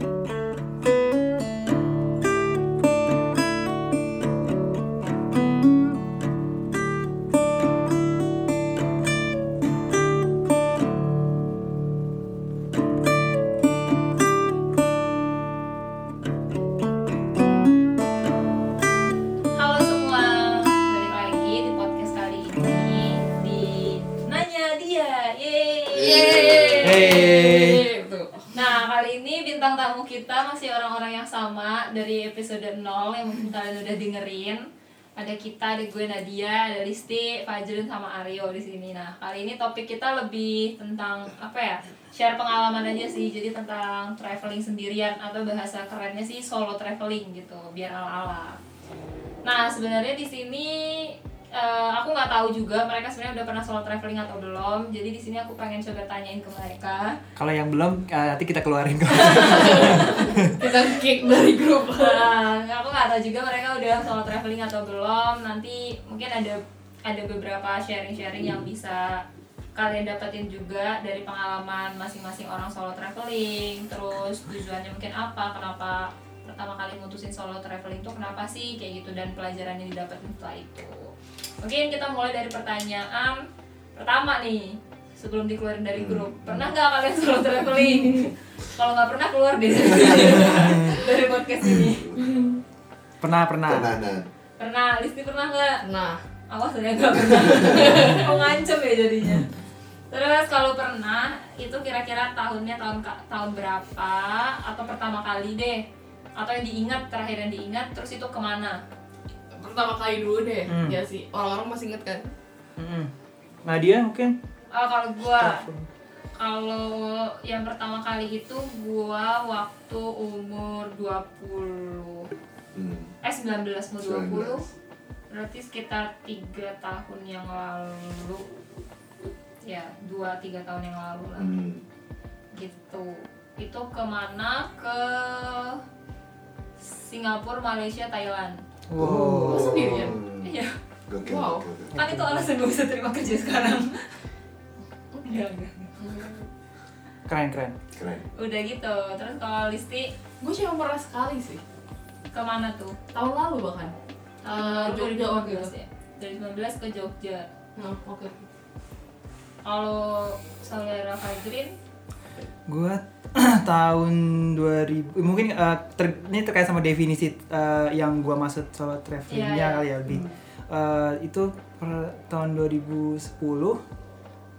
you episode 0 yang mungkin kalian udah dengerin. Ada kita, ada gue Nadia, ada Listi, Fajrun sama Aryo di sini. Nah kali ini topik kita lebih tentang apa ya? Share pengalaman aja sih, jadi tentang traveling sendirian atau bahasa kerennya sih solo traveling gitu, biar ala-ala. Nah sebenarnya di sini eh, aku nggak tahu juga mereka sebenarnya udah pernah solo traveling atau belum. Jadi di sini aku pengen coba tanyain ke mereka. Kalau yang belum, eh, nanti kita keluarin kok. kita kick dari grup Nah, aku nggak tahu juga mereka udah solo traveling atau belum. Nanti mungkin ada ada beberapa sharing-sharing yang bisa kalian dapetin juga dari pengalaman masing-masing orang solo traveling. Terus tujuannya mungkin apa? Kenapa pertama kali mutusin solo traveling tuh kenapa sih kayak gitu dan pelajaran yang didapetin setelah itu. Mungkin kita mulai dari pertanyaan pertama nih sebelum dikeluarin dari grup. Pernah nggak kalian solo traveling? Kalau nggak pernah keluar deh dari podcast ini. Pernah, pernah. Pernah, nah. Pernah, Listi pernah nggak? nah Awas saya nggak pernah. Mau ngancem ya jadinya. Terus kalau pernah, itu kira-kira tahunnya tahun tahun berapa atau pertama kali deh? Atau yang diingat terakhir yang diingat, terus itu ke mana? Pertama kali dulu deh Hmm. ya sih orang-orang masih inget kan Mm-mm. Nadia mungkin? Oh, kalau gua, kalau yang pertama kali itu gua waktu umur 20 Hmm. eh 19 mau 20 19. berarti sekitar tiga tahun yang lalu ya dua tiga tahun yang lalu lah Hmm. gitu itu ke mana ke Singapura Malaysia Thailand Wow. Oh, sendirian? iya. Gokil, Wow. gokil. kan itu alasan gue bisa terima kerja sekarang. Enggak enggak. Keren, keren. Keren. udah gitu. Terus kalau Listi? Gue cuma pernah sekali sih. Ke mana tuh? Tahun lalu bahkan. Eh, Eh, Jogja waktu 2015 ya 2015 ke Jogja. Nah oke kalau saudara Fajrin Gua tahun 2000 mungkin eh, ter- ini terkait sama definisi eh, yang gua maksud solo travelingnya Iya, iya. kali ya lebih Eh, itu per tahun 2010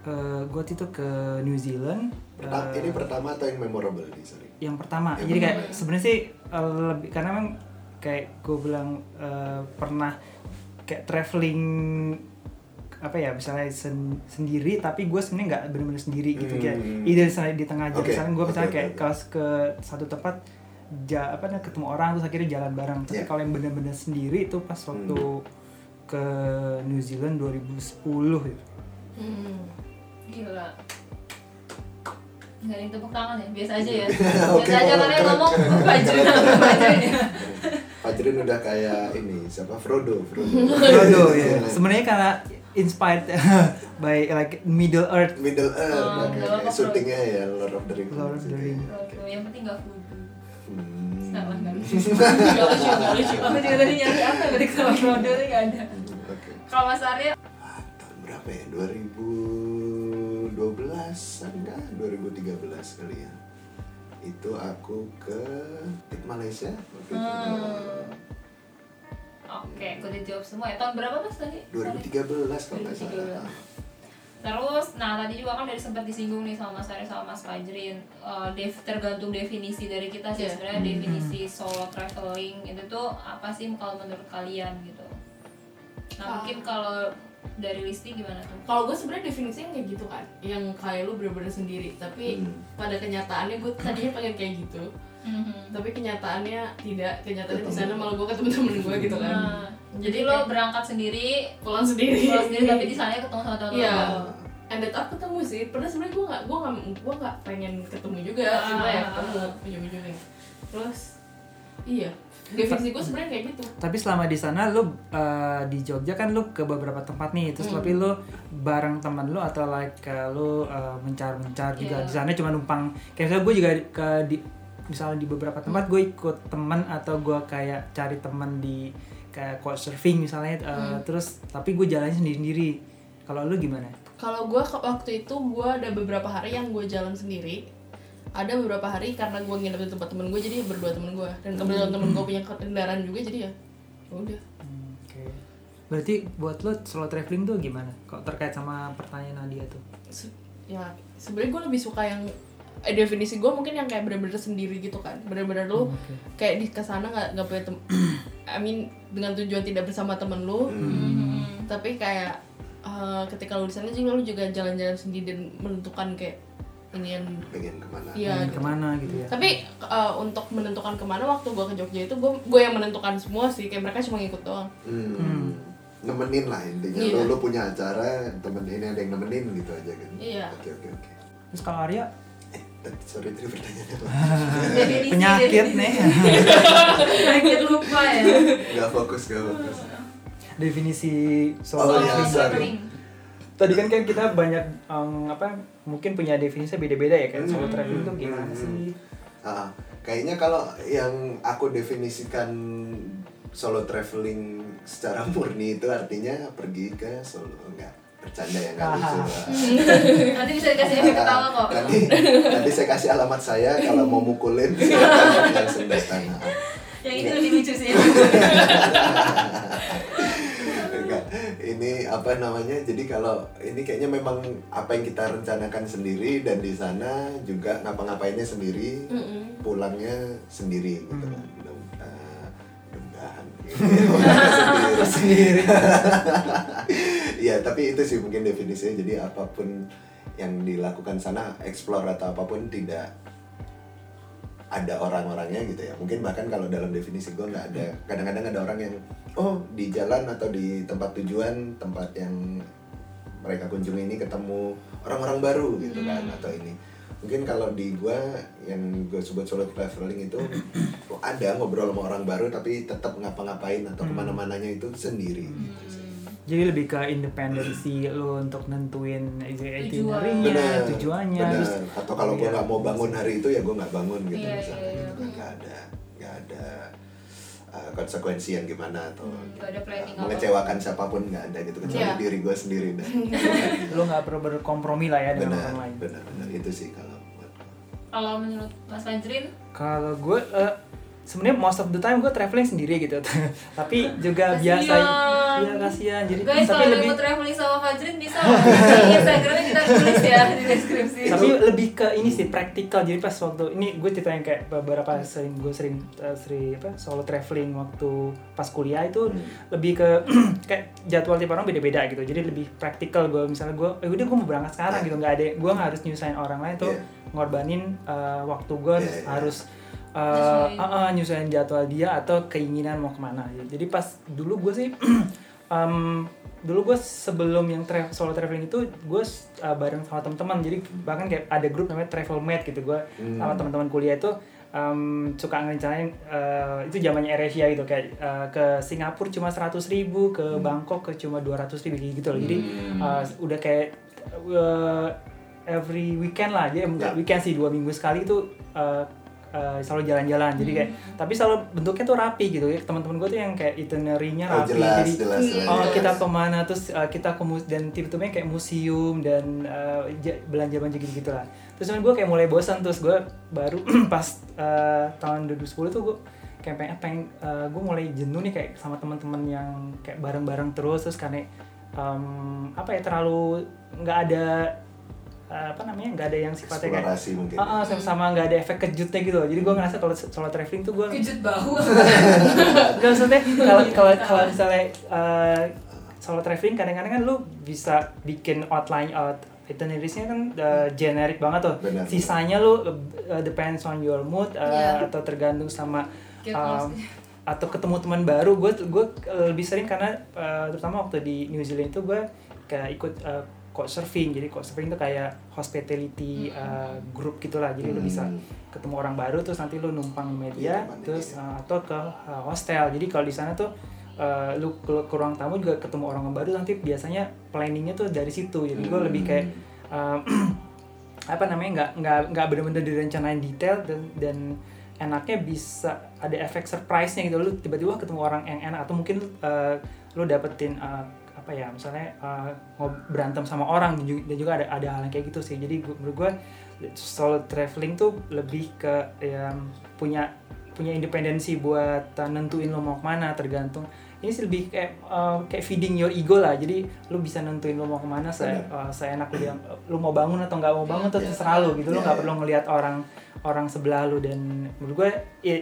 eh gua itu ke New Zealand Eh, ini pertama atau yang memorable nih, sorry? yang pertama Yang jadi kayak pertama. sebenarnya sih uh, lebih karena memang kayak gue bilang uh, pernah kayak traveling apa ya misalnya sen- sendiri tapi gue sebenarnya nggak benar-benar sendiri gitu kayak Hmm. ide misalnya di tengah jalan Oke, misalnya gue misalnya oke, kayak kalau ke satu tempat ja, apa namanya ketemu orang terus akhirnya jalan bareng tapi Yeah. kalau yang benar-benar sendiri itu pas waktu Hmm. ke New Zealand 2010 gitu. hmm. Gila. Nggak ada yang tepuk tangan ya? Biasa aja ya? Biasa aja keren, karena ngomong keren. Fajrin udah kayak ini, siapa? Frodo, Frodo. Frodo ya sebenarnya karena inspired by like Middle Earth Middle Earth, Oh, oke. apa-apa, syutingnya ya Lord of the Rings. Lord of the Rings. Waduh, yang penting nggak fudu. Hmm. Salah nggak lucu. Nggak lucu nggak lucu Aku juga tadi nyari apa balik sama Frodo tapi nggak ada. Oke. Kalau Mas Arya, Ah, tahun berapa ya? 2012 enggak? 2013 kali ya. Itu aku ke Tik Malaysia waktu itu. Hmm. Oke, aku udah jawab semua ya. Tahun berapa Mas tadi? 2013 kalau nggak salah. 2013. Terus, nah tadi juga kan dari sempat disinggung nih sama Mas Arya sama Mas Fajrin Eh, def- tergantung definisi dari kita sih Iya. sebenarnya Hmm. definisi solo traveling itu tuh apa sih kalau menurut kalian gitu. Nah Ah. mungkin kalau dari Listi gimana tuh? kalau gue sebenarnya definisinya kayak gitu kan yang kayak lu bener-bener sendiri tapi Hmm. pada kenyataannya gue tadinya pengen kayak gitu tapi kenyataannya tidak kenyataannya di sana malah gue ketemu temen gue gitu kan Nah, jadi Jadi lo berangkat sendiri, pulang sendiri pulang sendiri tapi di sana ketemu sama teman-teman Iya. lo. that up ketemu sih pernah sebenarnya gue nggak gue nggak gue nggak pengen ketemu juga Ah. cuma ya ketemu ujung-ujungnya terus iya definisi gue sebenarnya kayak gitu Tapi selama di sana lu uh, di Jogja kan lu ke beberapa tempat nih, terus Hmm. tapi lu bareng teman lu atau like uh, lu uh, mencar-mencar juga Iya. di sana cuma numpang. Kayak misalnya gue juga ke di misalnya di beberapa tempat gue ikut teman atau gue kayak cari teman di kayak couchsurfing misalnya uh, Hmm. terus tapi gue jalannya sendiri-sendiri. Kalau lu gimana? Kalau gue waktu itu gue ada beberapa hari yang gue jalan sendiri. Ada beberapa hari karena gue nginep di tempat temen gue jadi berdua temen gue. Dan kebetulan temen gue punya kendaraan juga jadi ya ya udah. Hmm, oke. Berarti buat lo solo traveling tuh gimana? Kok terkait sama pertanyaan Nadia tuh? Se- ya sebenarnya gue lebih suka yang eh, definisi gue mungkin yang kayak bener-bener sendiri gitu kan bener-bener lu Oke. kayak di ke sana nggak nggak punya tem I mean dengan tujuan tidak bersama temen lu Hmm. tapi kayak eh, ketika lu di sana juga lu juga jalan-jalan sendiri dan menentukan kayak ini yang pengen ke mana iya Pengen gitu. ke mana gitu ya tapi eh, untuk menentukan ke mana waktu gue ke Jogja itu gue gue yang menentukan semua sih kayak mereka cuma ngikut doang Hmm. Hmm. nemenin lah intinya Iya. lo, lo punya acara temen ini ada yang nemenin gitu aja kan Iya. oke oke oke terus kalau Arya sorry tadi pertanyaannya Definisi, penyakit definisi. nih. Penyakit lupa ya. Nggak fokus nggak fokus. Definisi Oh, solo iya, traveling tadi kan kan kita banyak em, apa mungkin punya definisinya beda-beda ya kayak solo Hmm. traveling tuh gimana Hmm. sih Ah, kayaknya kalau yang aku definisikan solo traveling secara murni itu artinya pergi ke solo enggak bercanda ya nggak lucu nanti bisa dikasih efek ketawa kok nanti nanti saya kasih alamat saya kalau mau mukulin silakan langsung datang yang itu lebih lucu sih Enggak, ini apa namanya? Jadi kalau ini kayaknya memang apa yang kita rencanakan sendiri dan di sana juga ngapa-ngapainnya sendiri, Mm-mm. pulangnya sendiri gitu Hmm. kan. Mudah-mudahan. gitu. sendiri Iya, tapi itu sih mungkin definisinya. Jadi apa pun yang dilakukan sana, explore atau apa pun tidak ada orang-orangnya gitu ya. Mungkin bahkan kalau dalam definisi gue nggak ada. Kadang-kadang ada orang yang oh di jalan atau di tempat tujuan, tempat yang mereka kunjungi ini ketemu orang-orang baru gitu kan atau ini. Mungkin kalau di gua yang gue sebut solo traveling itu ada ngobrol sama orang baru tapi tetap ngapa-ngapain atau ke mana-mananya itu sendiri gitu sih. Jadi lebih ke independensi lo untuk nentuin itinerary-nya Tujuan. tujuannya. Benar. Terus atau kalau gue Iya. nggak mau bangun hari itu ya gue nggak bangun gitu Iya, misalnya. iya, iya. gitu. Kan nggak ada nggak ada uh, konsekuensi yang gimana atau ada planning uh, mengecewakan siapa pun nggak ada gitu kecuali Iya. diri gue sendiri dan lo nggak perlu berkompromi lah ya dengan benar orang lain. benar benar. Itu sih kalau kalau menurut Mas Fajrin? Kalau gue eh, sebenarnya most of the time gue traveling sendiri gitu. Tapi juga Kasian. biasa. Iya kasihan. Jadi guys tapi kalau lebih yang mau traveling sama Fajrin bisa. Di Instagramnya kita tulis ya di deskripsi. Tapi lebih ke ini sih praktikal. Jadi pas waktu ini gue ceritain kayak beberapa sering gue sering eh, sering apa solo traveling waktu pas kuliah itu Hmm. lebih ke kayak jadwal tiap orang beda-beda gitu. Jadi lebih praktikal gue misalnya gue eh udah gue mau berangkat sekarang gitu. Nggak ada gue nggak harus nyusahin orang lain tuh Iya. ngorbanin eh, waktu gue Iya, iya. harus eh, uh, uh, nyusahin jadwal dia atau keinginan mau ke mana. Jadi pas dulu gue sih em, dulu gue sebelum yang tra- solo traveling itu gue uh, bareng sama teman-teman jadi bahkan kayak ada grup namanya travel mate gitu. Gue Hmm. sama teman-teman kuliah itu em, suka ngerencanain uh, itu zamannya AirAsia gitu. Kayak uh, ke Singapura cuma 100.000 ribu ke Bangkok ke cuma 200.000 ribu gitu loh. Jadi Hmm. uh, udah kayak uh, every weekend lah. Jadi enggak Ya. weekend sih dua minggu sekali itu uh, uh, selalu jalan-jalan jadi kayak Hmm. tapi selalu bentuknya tuh rapi gitu ya teman-teman gue tuh yang kayak itinerary-nya oh rapi jelas jadi jelas jelas Oh Jelas. kita ke mana terus uh, kita ke mus- dan tipe-tipenya kayak museum dan uh, ja- belanja-belanja gitu-gitu lah. Terus cuman gue kayak mulai bosan terus gue baru pas uh, tahun 2010 tuh gue kayak pengen, pengen gue mulai jenuh nih kayak sama teman-teman yang kayak bareng-bareng terus terus karena um, apa ya terlalu nggak ada uh, apa namanya nggak ada yang sifatnya kayak eksplorasi mungkin Ah, ah, sama nggak ada efek kejutnya gitu loh. Jadi gue ngerasa kalau solo traveling tuh gue kejut bau Gak maksudnya kalau kalau kalau misalnya uh, solo traveling kadang-kadang kan lu bisa bikin outline out itineraries-nya kan uh, generic banget tuh. Benar. Sisanya lu uh, depends on your mood uh, Iya. atau tergantung sama um, atau ketemu teman baru. Gue gue lebih sering karena uh, terutama waktu di New Zealand itu gue kayak ikut uh, couchsurfing. Jadi couchsurfing itu kayak hospitality uh, group gitulah. Jadi lu Hmm. bisa ketemu orang baru terus nanti lu numpang media teman terus uh, atau ke uh, hostel jadi kalau di sana tuh uh, lu ke, ke ruang tamu juga ketemu orang baru nanti biasanya planningnya tuh dari situ jadi gue Hmm. lebih kayak uh, apa namanya nggak nggak nggak benar-benar direncanain detail dan dan enaknya bisa ada efek surprise-nya gitu lu tiba-tiba ketemu orang yang enak atau mungkin uh, lu dapetin uh, apa ya misalnya uh, ngob- berantem sama orang dan juga, dan juga ada ada hal yang kayak gitu sih jadi gua- menurut gue solo traveling tuh lebih ke ya, punya punya independensi buat uh, nentuin lo mau ke mana tergantung ini sih lebih kayak uh, kayak feeding your ego lah jadi lu bisa nentuin lo mau ke mana Benar. uh, lu yang lu mau bangun atau nggak mau bangun tuh Iya. terserah lu gitu lu Iya, nggak iya. perlu ngelihat orang orang sebelah lu dan menurut gue ya,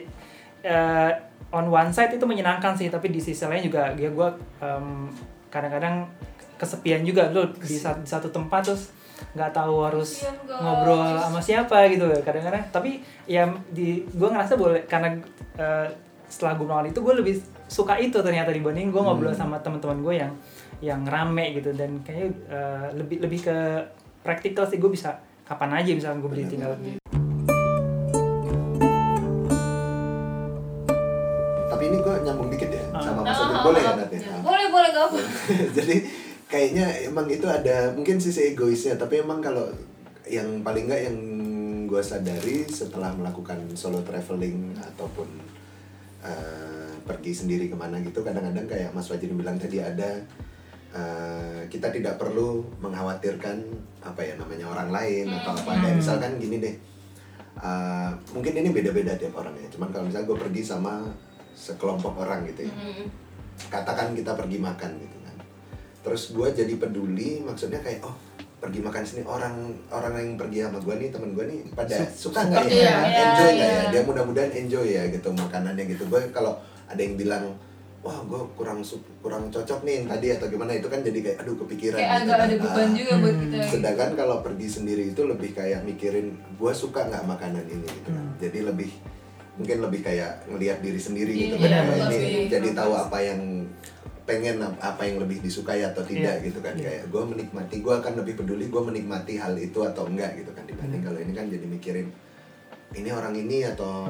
uh, on one side itu menyenangkan sih tapi di sisi lain juga ya gue um, kadang-kadang kesepian juga lu di, sa- di satu tempat terus nggak tahu harus ngobrol sama siapa gitu kadang-kadang tapi ya di gue ngerasa boleh karena uh, setelah gue melakukan itu gue lebih suka itu ternyata dibanding gue ngobrol Hmm. sama teman-teman gue yang yang rame gitu dan kayaknya uh, lebih lebih ke praktikal sih gue bisa kapan aja misalkan gue beli tinggal Tapi ini gue nyambung dikit ya Ah. sama Ah, Mas Adit. ah, Boleh? Ya, Boleh, gak apa. Jadi kayaknya emang itu ada mungkin sisi egoisnya, tapi emang kalau yang paling nggak yang gue sadari setelah melakukan solo traveling ataupun eh, pergi sendiri ke mana gitu, kadang-kadang kayak Mas Wajid bilang tadi ada eh, kita tidak perlu mengkhawatirkan apa ya namanya orang lain atau apa ada Hmm. misalkan gini deh. eh, mungkin ini beda-beda tiap orang ya. Cuman kalau misalnya gue pergi sama sekelompok orang gitu ya Hmm. Katakan kita pergi makan gitu kan terus gue jadi peduli maksudnya kayak oh pergi makan sini orang orang yang pergi sama gue nih temen gue nih pada suka nggak suka, ya iya, enjoy iya, nggak ya iya. dia mudah-mudahan enjoy ya gitu makanannya gitu gue kalau ada yang bilang wah gue kurang kurang cocok nih yang tadi atau gimana itu kan jadi kayak aduh kepikiran Kayak gitu agak kan. ada beban Ah. juga buat kita. gitu. sedangkan kalau pergi sendiri itu lebih kayak mikirin gue suka nggak makanan ini gitu kan. Hmm. jadi lebih mungkin lebih kayak ngelihat diri sendiri Iya, gitu iya, kan betul ini sih. jadi tahu apa yang pengen ap- apa yang lebih disukai atau tidak Iya, gitu kan iya. kayak gue menikmati gue akan lebih peduli gue menikmati hal itu atau enggak gitu kan dibanding Hmm. kalau ini kan jadi mikirin ini orang ini atau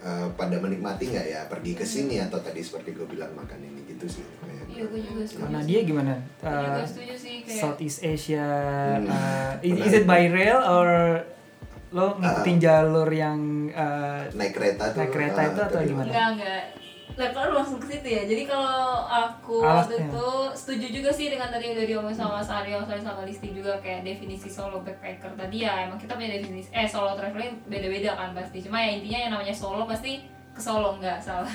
eh, pada menikmati nggak ya pergi ke sini atau tadi seperti gue bilang makan ini gitu sih kayak Iya, gue juga setuju. sih. dia gimana Gue juga Uh, setuju sih kayak Southeast Asia Hmm. uh, is, Menarik. is it by rail or lo ngikutin jalur yang uh, naik kereta Naik kereta eh, itu atau dari gimana? Enggak, enggak. Lah kalau lu langsung ke situ ya. Jadi kalau aku Alasnya. waktu itu setuju juga sih dengan tadi yang udah diomongin sama Mas Aryo, saya sama Listi juga kayak definisi solo backpacker tadi ya. Emang kita punya definisi eh solo traveling beda-beda kan pasti. Cuma ya intinya yang namanya solo pasti ke Solo enggak salah.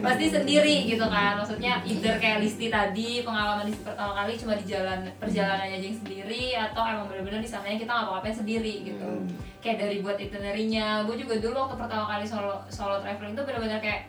pasti sendiri gitu kan. Maksudnya either kayak Listi tadi pengalaman Listi pertama kali cuma di jalan perjalanannya aja yang sendiri atau emang bener-bener di sananya kita ngapa-ngapain sendiri gitu Hmm. kayak dari buat itinerary-nya gue juga dulu waktu pertama kali solo solo traveling tuh benar-benar kayak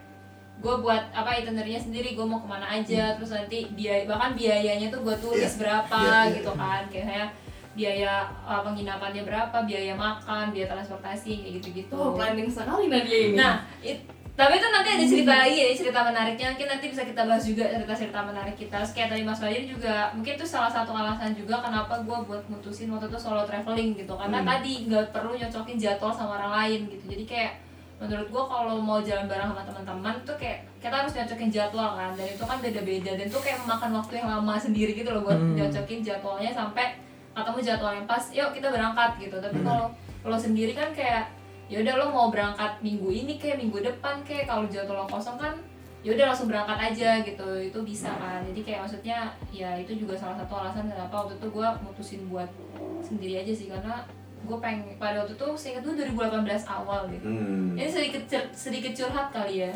gue buat apa itinerary-nya sendiri gue mau ke mana aja terus nanti biaya bahkan biayanya tuh gue tulis Iya. berapa Iya, iya, gitu kan kayak saya biaya uh, penginapannya berapa biaya makan biaya transportasi kayak gitu-gitu Oh, planning sekali Nadia ini. Nah, it- tapi itu nanti ada cerita lagi ya, cerita menariknya mungkin nanti bisa kita bahas juga cerita-cerita menarik kita. Terus kayak tadi Mas Fajar juga, mungkin itu salah satu alasan juga kenapa gue buat mutusin waktu itu solo traveling gitu. Karena Hmm. tadi nggak perlu nyocokin jadwal sama orang lain gitu. Jadi kayak menurut gue kalau mau jalan bareng sama teman-teman tuh kayak kita harus nyocokin jadwal kan dan itu kan beda-beda dan tuh kayak memakan waktu yang lama sendiri gitu loh buat Hmm. nyocokin jadwalnya sampai ketemu jadwal yang pas yuk kita berangkat gitu tapi Hmm. kalau lo sendiri kan kayak ya udah lo mau berangkat minggu ini kayak minggu depan kayak kalau jadwal lo kosong kan ya udah langsung berangkat aja gitu itu bisa kan. Jadi kayak maksudnya ya itu juga salah satu alasan kenapa waktu itu gue mutusin buat sendiri aja sih karena gue pengen pada waktu itu saya ingat tuh 2018 awal gitu. Hmm. ini sedikit cer- sedikit curhat kali ya.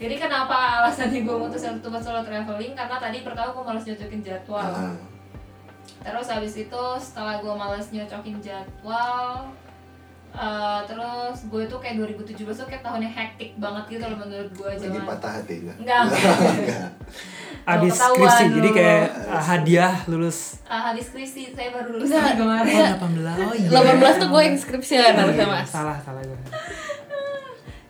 Jadi kenapa alasannya gue mutusin untuk buat solo traveling? Karena tadi pertama gue malas nyocokin jadwal. Ah, Terus habis itu setelah gue males nyocokin jadwal eh, Terus gue tuh kayak 2017 tuh kayak tahun yang hektik banget gitu loh menurut gue lagi zaman patah hati enggak? Enggak. Enggak. abis ketahuan skripsi jadi kayak uh, hadiah lulus Ah, habis skripsi saya baru lulus Enggak, kemarin enggak. 18 oh iya 18 tuh gue inskripsian harusnya mas. salah salah gue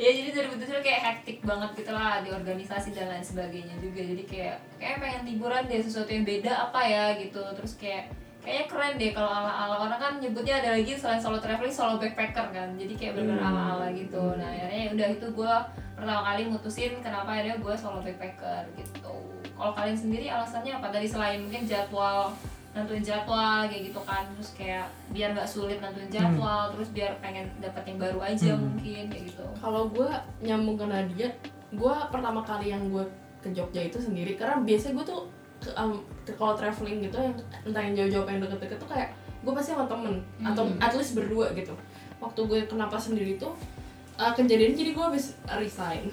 Ya jadi 2017 kayak hektik banget gitu lah di organisasi dan lain sebagainya juga Jadi kayak kayak pengen liburan deh sesuatu yang beda apa ya gitu Terus kayak kayaknya keren deh kalau ala-ala orang kan nyebutnya ada lagi selain solo traveling solo backpacker kan. Jadi kayak bener Hmm. ala-ala gitu. Nah akhirnya ya udah itu gue pertama kali mutusin kenapa akhirnya gue solo backpacker gitu. Kalau kalian sendiri alasannya apa? Tadi selain mungkin jadwal nentuin jadwal kayak gitu kan. Terus kayak biar nggak sulit nentuin jadwal terus biar pengen dapet yang baru aja Hmm. mungkin kayak gitu. Kalau gue nyambung ke Nadia, gue pertama kali yang gue ke Jogja itu sendiri karena biasanya gue tuh um, ke- kalau traveling gitu yang entah yang jauh-jauh yang deket-deket tuh kayak gue pasti sama temen atau Hmm. at least berdua gitu. Waktu gue kenapa sendiri tuh uh, kejadian jadi gue habis resign.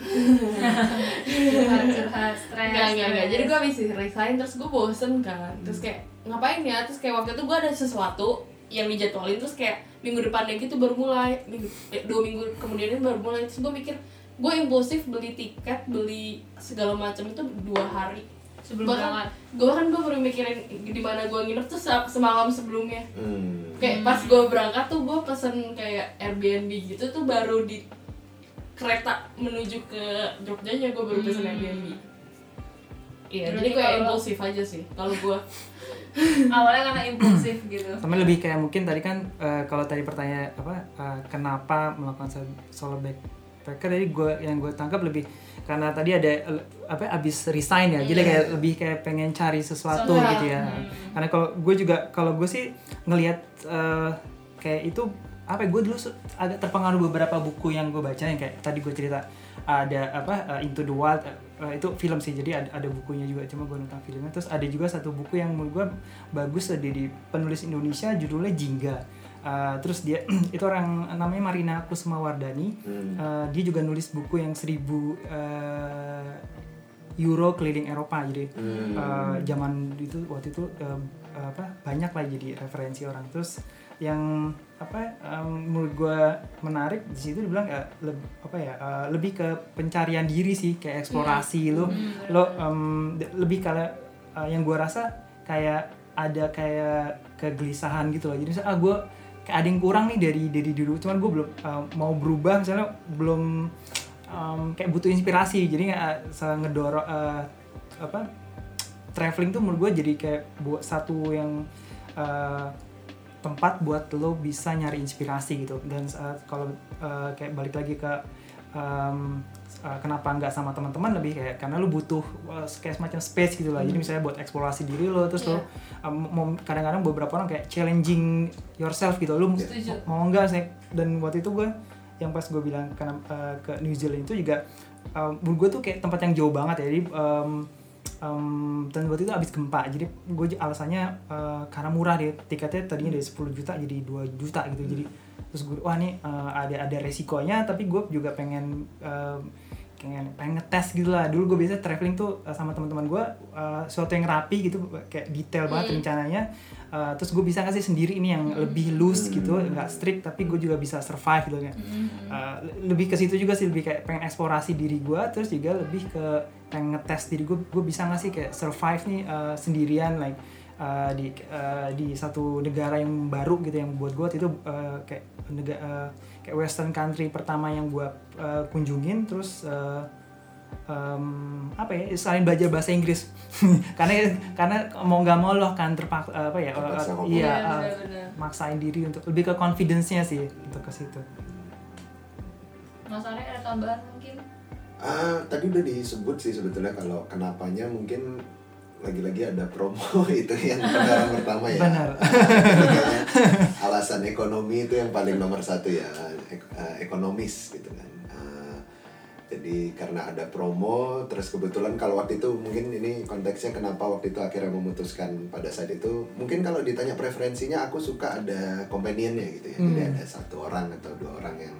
curhat stres enggak. stres. Jadi gue habis resign terus gue bosen kan. Terus kayak ngapain ya? Terus kayak waktu itu gue ada sesuatu yang dijadwalin terus kayak minggu depannya gitu baru mulai minggu, eh, dua minggu kemudian baru mulai terus gue mikir gue impulsif beli tiket beli segala macam itu dua hari sebelum bahkan berangkat. Gue bahkan gue baru mikirin di mana gue nginep tuh se- semalam sebelumnya. Hmm. kayak pas gue berangkat tuh gue pesen kayak Airbnb gitu tuh baru di kereta menuju ke Jogjanya gue baru pesen Hmm. Airbnb. Iya jadi kayak kalau- impulsif aja sih kalau gue awalnya karena impulsif gitu. Sama lebih kayak mungkin tadi kan eh, kalau tadi pertanyaan apa eh, kenapa melakukan solo- solo backpacker jadi gue yang gue tangkap lebih karena tadi ada apa abis resign ya jadi Iya. kayak lebih kayak pengen cari sesuatu Sesuatu. gitu ya Hmm. karena kalau gue juga kalau gue sih ngelihat eh, kayak itu apa ya, gue dulu agak terpengaruh beberapa buku yang gue baca yang kayak tadi gue cerita ada apa eh, Into the Wild eh, itu film sih jadi ada, ada bukunya juga cuma gue nonton filmnya terus ada juga satu buku yang menurut gue bagus dari penulis Indonesia judulnya Jingga Eh, terus dia itu orang namanya Marina Kusumawardani. Hmm. Eh, dia juga nulis buku yang seribu eh, euro keliling Eropa jadi Hmm. eh, zaman itu waktu itu eh, apa banyak lah jadi referensi orang. Terus yang apa em, menurut gue menarik di situ dibilang eh, leb- apa ya eh, lebih ke pencarian diri sih kayak eksplorasi lo Hmm, lo em, de- lebih kalau eh, yang gue rasa kayak ada kayak kegelisahan gitu loh. Jadi misalnya, ah gue kayak ada yang kurang nih dari dari dulu. Cuman gue belum eh, mau berubah. Misalnya belum em, kayak butuh inspirasi. Jadi nggak uh, ngedorong eh, apa traveling tuh menurut gue jadi kayak buat satu yang eh, tempat buat lo bisa nyari inspirasi gitu. Dan saat kalau eh, kayak balik lagi ke em, eh, kenapa nggak sama teman-teman? Lebih kayak karena lo butuh eh, kayak semacam space gitu lah. Jadi misalnya buat eksplorasi diri lo terus lo em, mau kadang-kadang beberapa orang kayak challenging yourself gitu. Lo Setuju. mau nggak sih? Dan waktu itu gue yang pas gue bilang ke, eh, ke New Zealand itu juga um, gue tuh kayak tempat yang jauh banget ya. Jadi um, um, dan waktu itu abis gempa. Jadi gue alasannya uh, karena murah deh. Tiketnya tadinya dari 10 juta jadi 2 juta gitu. Jadi terus gue wah nih uh, ada ada resikonya tapi gue juga pengen um, pengen pengen ngetes gitu lah. Dulu gue biasa traveling tuh uh, sama teman-teman gue uh, sesuatu yang rapi gitu kayak detail banget Hmm. rencananya. Uh, terus gue bisa ngasih sendiri ini yang lebih loose gitu nggak strict tapi gue juga bisa survive gitu kan. Uh, le- lebih ke situ juga sih lebih kayak pengen eksplorasi diri gue terus juga lebih ke pengen ngetes diri gue gue bisa nggak sih kayak survive nih uh, sendirian like uh, di uh, di satu negara yang baru gitu yang buat gue itu uh, kayak negara kayak western country pertama yang gue uh, kunjungin terus uh, em, apa ya selain belajar bahasa Inggris. Karena karena mau nggak mau loh kan terpaksa apa ya Terpaksa uh, iya Iya, uh, maksain diri untuk lebih ke confidence-nya sih untuk ke situ. Mas Arya ada tambahan mungkin? Ah, tadi udah disebut sih sebetulnya kalau kenapanya mungkin lagi-lagi ada promo itu yang kendaraan pertama ya. Benar. Alasan ekonomi itu yang paling nomor satu ya, ek- eh, ekonomis gitu kan. Ah, jadi karena ada promo, terus kebetulan kalau waktu itu mungkin ini konteksnya kenapa waktu itu akhirnya memutuskan pada saat itu, mungkin kalau ditanya preferensinya aku suka ada companionnya gitu ya, jadi Hmm. ada satu orang atau dua orang yang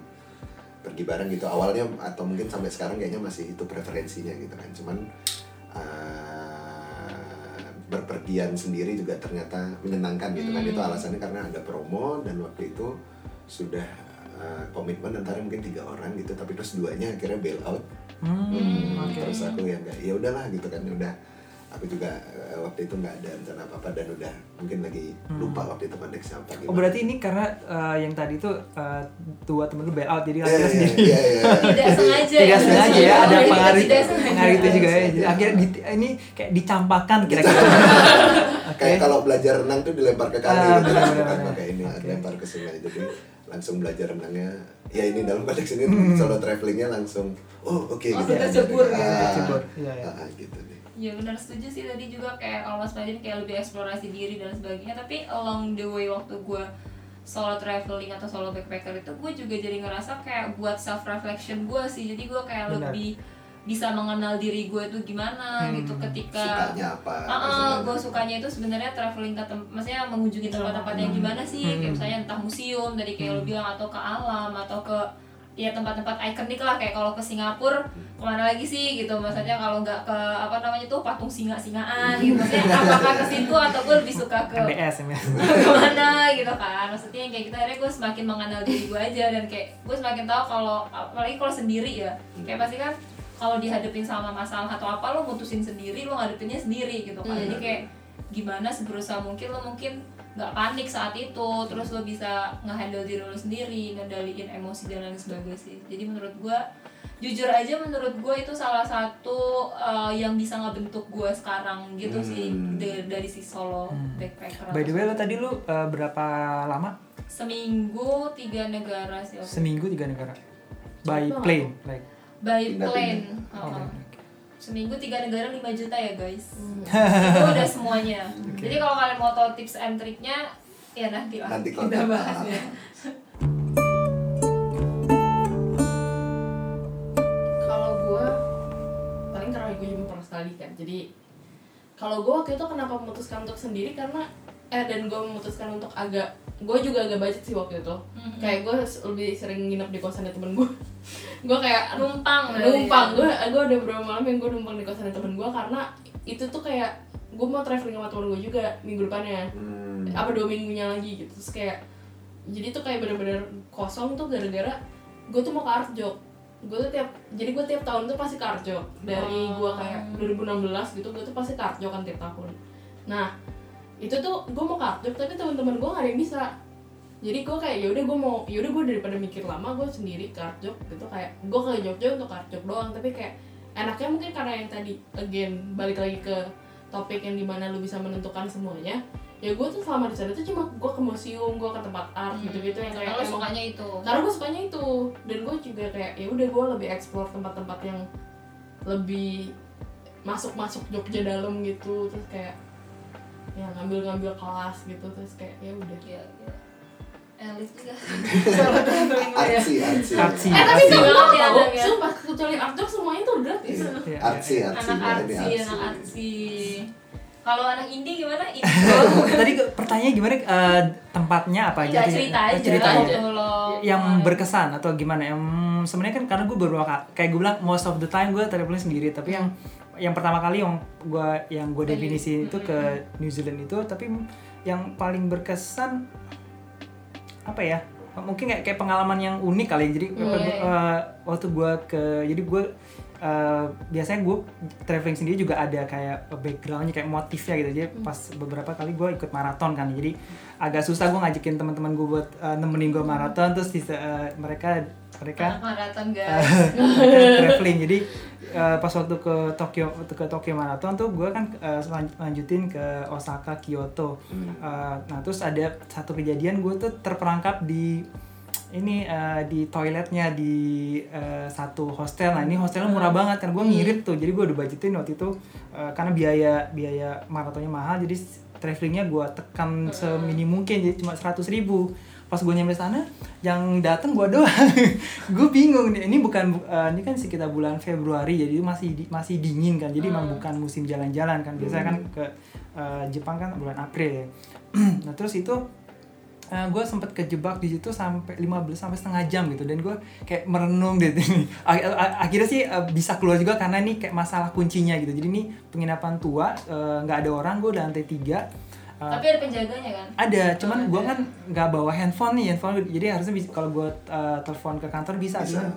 pergi bareng gitu awalnya atau mungkin sampai sekarang kayaknya masih itu preferensinya gitu kan cuman uh, berpergian sendiri juga ternyata menyenangkan gitu kan Hmm. itu alasannya karena ada promo dan waktu itu sudah uh, komitmen antara mungkin tiga orang gitu tapi terus duanya akhirnya bail out Hmm, Hmm, oke. terus aku yang enggak ya udahlah gitu kan udah aku juga uh, waktu itu nggak ada rencana apa apa dan udah mungkin lagi lupa waktu itu konteksnya apa Oh berarti ini karena uh, yang tadi tuh uh, dua temen lu bail out jadi Iya, akhirnya iya, sendiri iya, iya. tidak sengaja tidak sengaja ya ada pengaruh pengaruh itu juga ya jadi akhirnya di- ini kayak dicampakkan kira-kira oke Kayak kalau belajar renang tuh dilempar ke kali Ah, gitu kan, bukan pakai ini, Oke. dilempar ke sungai. Jadi langsung belajar renangnya. Ya ini dalam konteks ini Hmm. solo travelingnya langsung, oh oke Oh, gitu. tercebur gitu. Ah, iya, iya. ah, gitu. Ya benar setuju sih tadi juga kayak kalau Mas Fadin kayak lebih eksplorasi diri dan sebagainya tapi along the way waktu gue solo traveling atau solo backpacker itu gue juga jadi ngerasa kayak buat self reflection gue sih jadi gue kayak Benar. lebih bisa mengenal diri gue itu gimana Hmm. gitu ketika sukanya apa Ah, maksudnya. gue sukanya itu sebenarnya traveling ke tem- maksudnya mengunjungi tempat-tempat yang gimana sih, Hmm. kayak misalnya entah museum dari kayak lo bilang atau ke alam atau ke ya tempat-tempat ikonik lah kayak kalau ke Singapura ke mana lagi sih gitu. Maksudnya kalau nggak ke apa namanya tuh patung singa-singaan gitu. Maksudnya apakah ke situ atau gue lebih suka ke MBS MBS ke mana gitu kan. Maksudnya yang kayak gitu akhirnya gue semakin mengenal diri gue aja dan kayak gue semakin tahu kalau apalagi kalau sendiri ya. Kayak pasti kan kalau dihadapin sama masalah atau apa lo mutusin sendiri lo ngadepinnya sendiri gitu kan. Jadi kayak gimana seberusaha mungkin lo mungkin nggak panik saat itu terus lo bisa ngehandle diri lo sendiri ngendaliin emosi dan lain sebagainya sih. Jadi menurut gue jujur aja menurut gue itu salah satu uh, yang bisa ngebentuk gue sekarang gitu sih Hmm. dari, dari si solo backpacker by the way lo tadi lu uh, berapa lama? Seminggu tiga negara sih seminggu tiga negara. By plane like. By plane oh, Uh-uh. Seminggu tiga negara 5 juta ya guys. Hmm. itu udah semuanya. Jadi kalau kalian mau tahu tips and triknya ya nanti lah. Nanti kita kita- bahas ya. Kalau gue paling karena gue juga pernah sekali kan. Jadi kalau gue waktu itu kenapa memutuskan untuk sendiri? Karena eh dan gue memutuskan untuk agak gue juga agak budget sih waktu itu. Mhm. kayak gue lebih sering nginep di kosannya temen gue gue kayak numpang berarti numpang. Ya. gue gue ada beberapa malam yang gue numpang di kosannya temen gue karena itu tuh kayak gue mau traveling sama temen gue juga minggu depannya. Hmm. apa dua minggunya lagi gitu. Terus kayak jadi tuh kayak bener-bener kosong tuh gara-gara gue tuh mau ke Arjok gue tuh tiap jadi gue tiap tahun tuh pasti ke Arjok dari gue kayak 2016 gitu gue tuh pasti ke Arjok kan tiap tahun. Nah itu tuh gue mau Arjok tapi teman-teman gue gak ada yang bisa. Jadi gue kayak yaudah gue mau yaudah gue daripada mikir lama gue sendiri Arjok gitu. Kayak gue ke Jogja untuk Arjok doang tapi kayak enaknya mungkin karena yang tadi again balik lagi ke topik yang di mana lu bisa menentukan semuanya ya gue tuh selama di sana tuh cuma gue ke museum gue ke tempat art gitu gitu yang kayak emang- sukanya itu. karena gue sukanya itu. Dan gue juga kayak ya udah gue lebih explore tempat-tempat yang lebih masuk-masuk Jogja dalam gitu. Terus kayak ya ngambil-ngambil kelas gitu terus kayak ya udah. Ya, ya. elit juga gue ya artsy. Artsy Artsy. eh tapi sumpah Banget ya, tau Adam, ya. sumpah kecuali Arjok semuanya tuh gratis. Iya. Iya, artsy artsy anak artsy anak artsy. Kalau anak indie gimana? Indie tadi pertanyaannya gimana eh, tempatnya apa aja cerita Eh, aja cerita aja. yang berkesan atau gimana? Yang sebenarnya kan karena gue beberapa ka- kayak gue bilang most of the time gue traveling sendiri tapi yang yang pertama kali yang gue yang gue definisi itu ke New Zealand itu tapi yang paling berkesan apa ya mungkin kayak, kayak pengalaman yang unik kali jadi Iya, iya. eh, waktu gue ke jadi gue eh, biasanya gue traveling sendiri juga ada kayak backgroundnya kayak motifnya gitu. Jadi pas beberapa kali gue ikut maraton kan. Jadi agak susah gue ngajakin teman-teman gue buat eh, nemenin gue maraton terus eh, mereka mereka maraton guys. Mereka traveling. Jadi eh, pas waktu ke Tokyo ke Tokyo Marathon tuh gue kan selan- lanjutin ke Osaka Kyoto. Eh, nah terus ada satu kejadian gue tuh terperangkap di ini eh, di toiletnya di eh, satu hostel. Nah ini hostelnya murah banget kan gue ngirit tuh. Jadi gue udah budgetin waktu itu eh, karena biaya biaya maratonnya mahal. Jadi travelingnya gue tekan seminim mungkin jadi cuma seratus ribu pas gue nyampe sana yang datang gue doang. Gue bingung nih ini bukan bu- eh, ini kan sekitar bulan Februari jadi masih di- masih dingin kan jadi emang bukan musim jalan-jalan kan. Biasanya kan ke eh, Jepang kan bulan April ya. Nah terus itu gue sempet kejebak di situ sampai 15 sampai setengah jam gitu dan gue kayak merenung ak- akhirnya sih eh, bisa keluar juga karena ini kayak masalah kuncinya gitu. Jadi ini penginapan tua eh, nggak ada orang gue lantai tiga Eh, tapi ada penjaganya kan ada cuman Oh, gue ada. kan nggak bawa handphone nih handphone jadi harusnya bisa kalau gue uh, telepon ke kantor bisa, Bisa. cuman,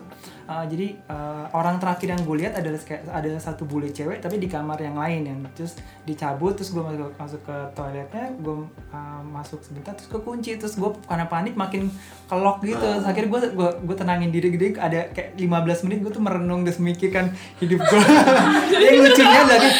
uh, jadi uh, orang terakhir yang gue lihat adalah kayak ada satu bule cewek tapi di kamar yang lain yang terus dicabut terus gue masuk masuk ke toiletnya gue uh, masuk sebentar terus gue kunci terus gue karena panik makin kelok gitu. Terus akhirnya gue gue gue tenangin diri gede ada kayak 15 menit gue tuh merenung terus memikirkan hidup gue. Yang lucunya lagi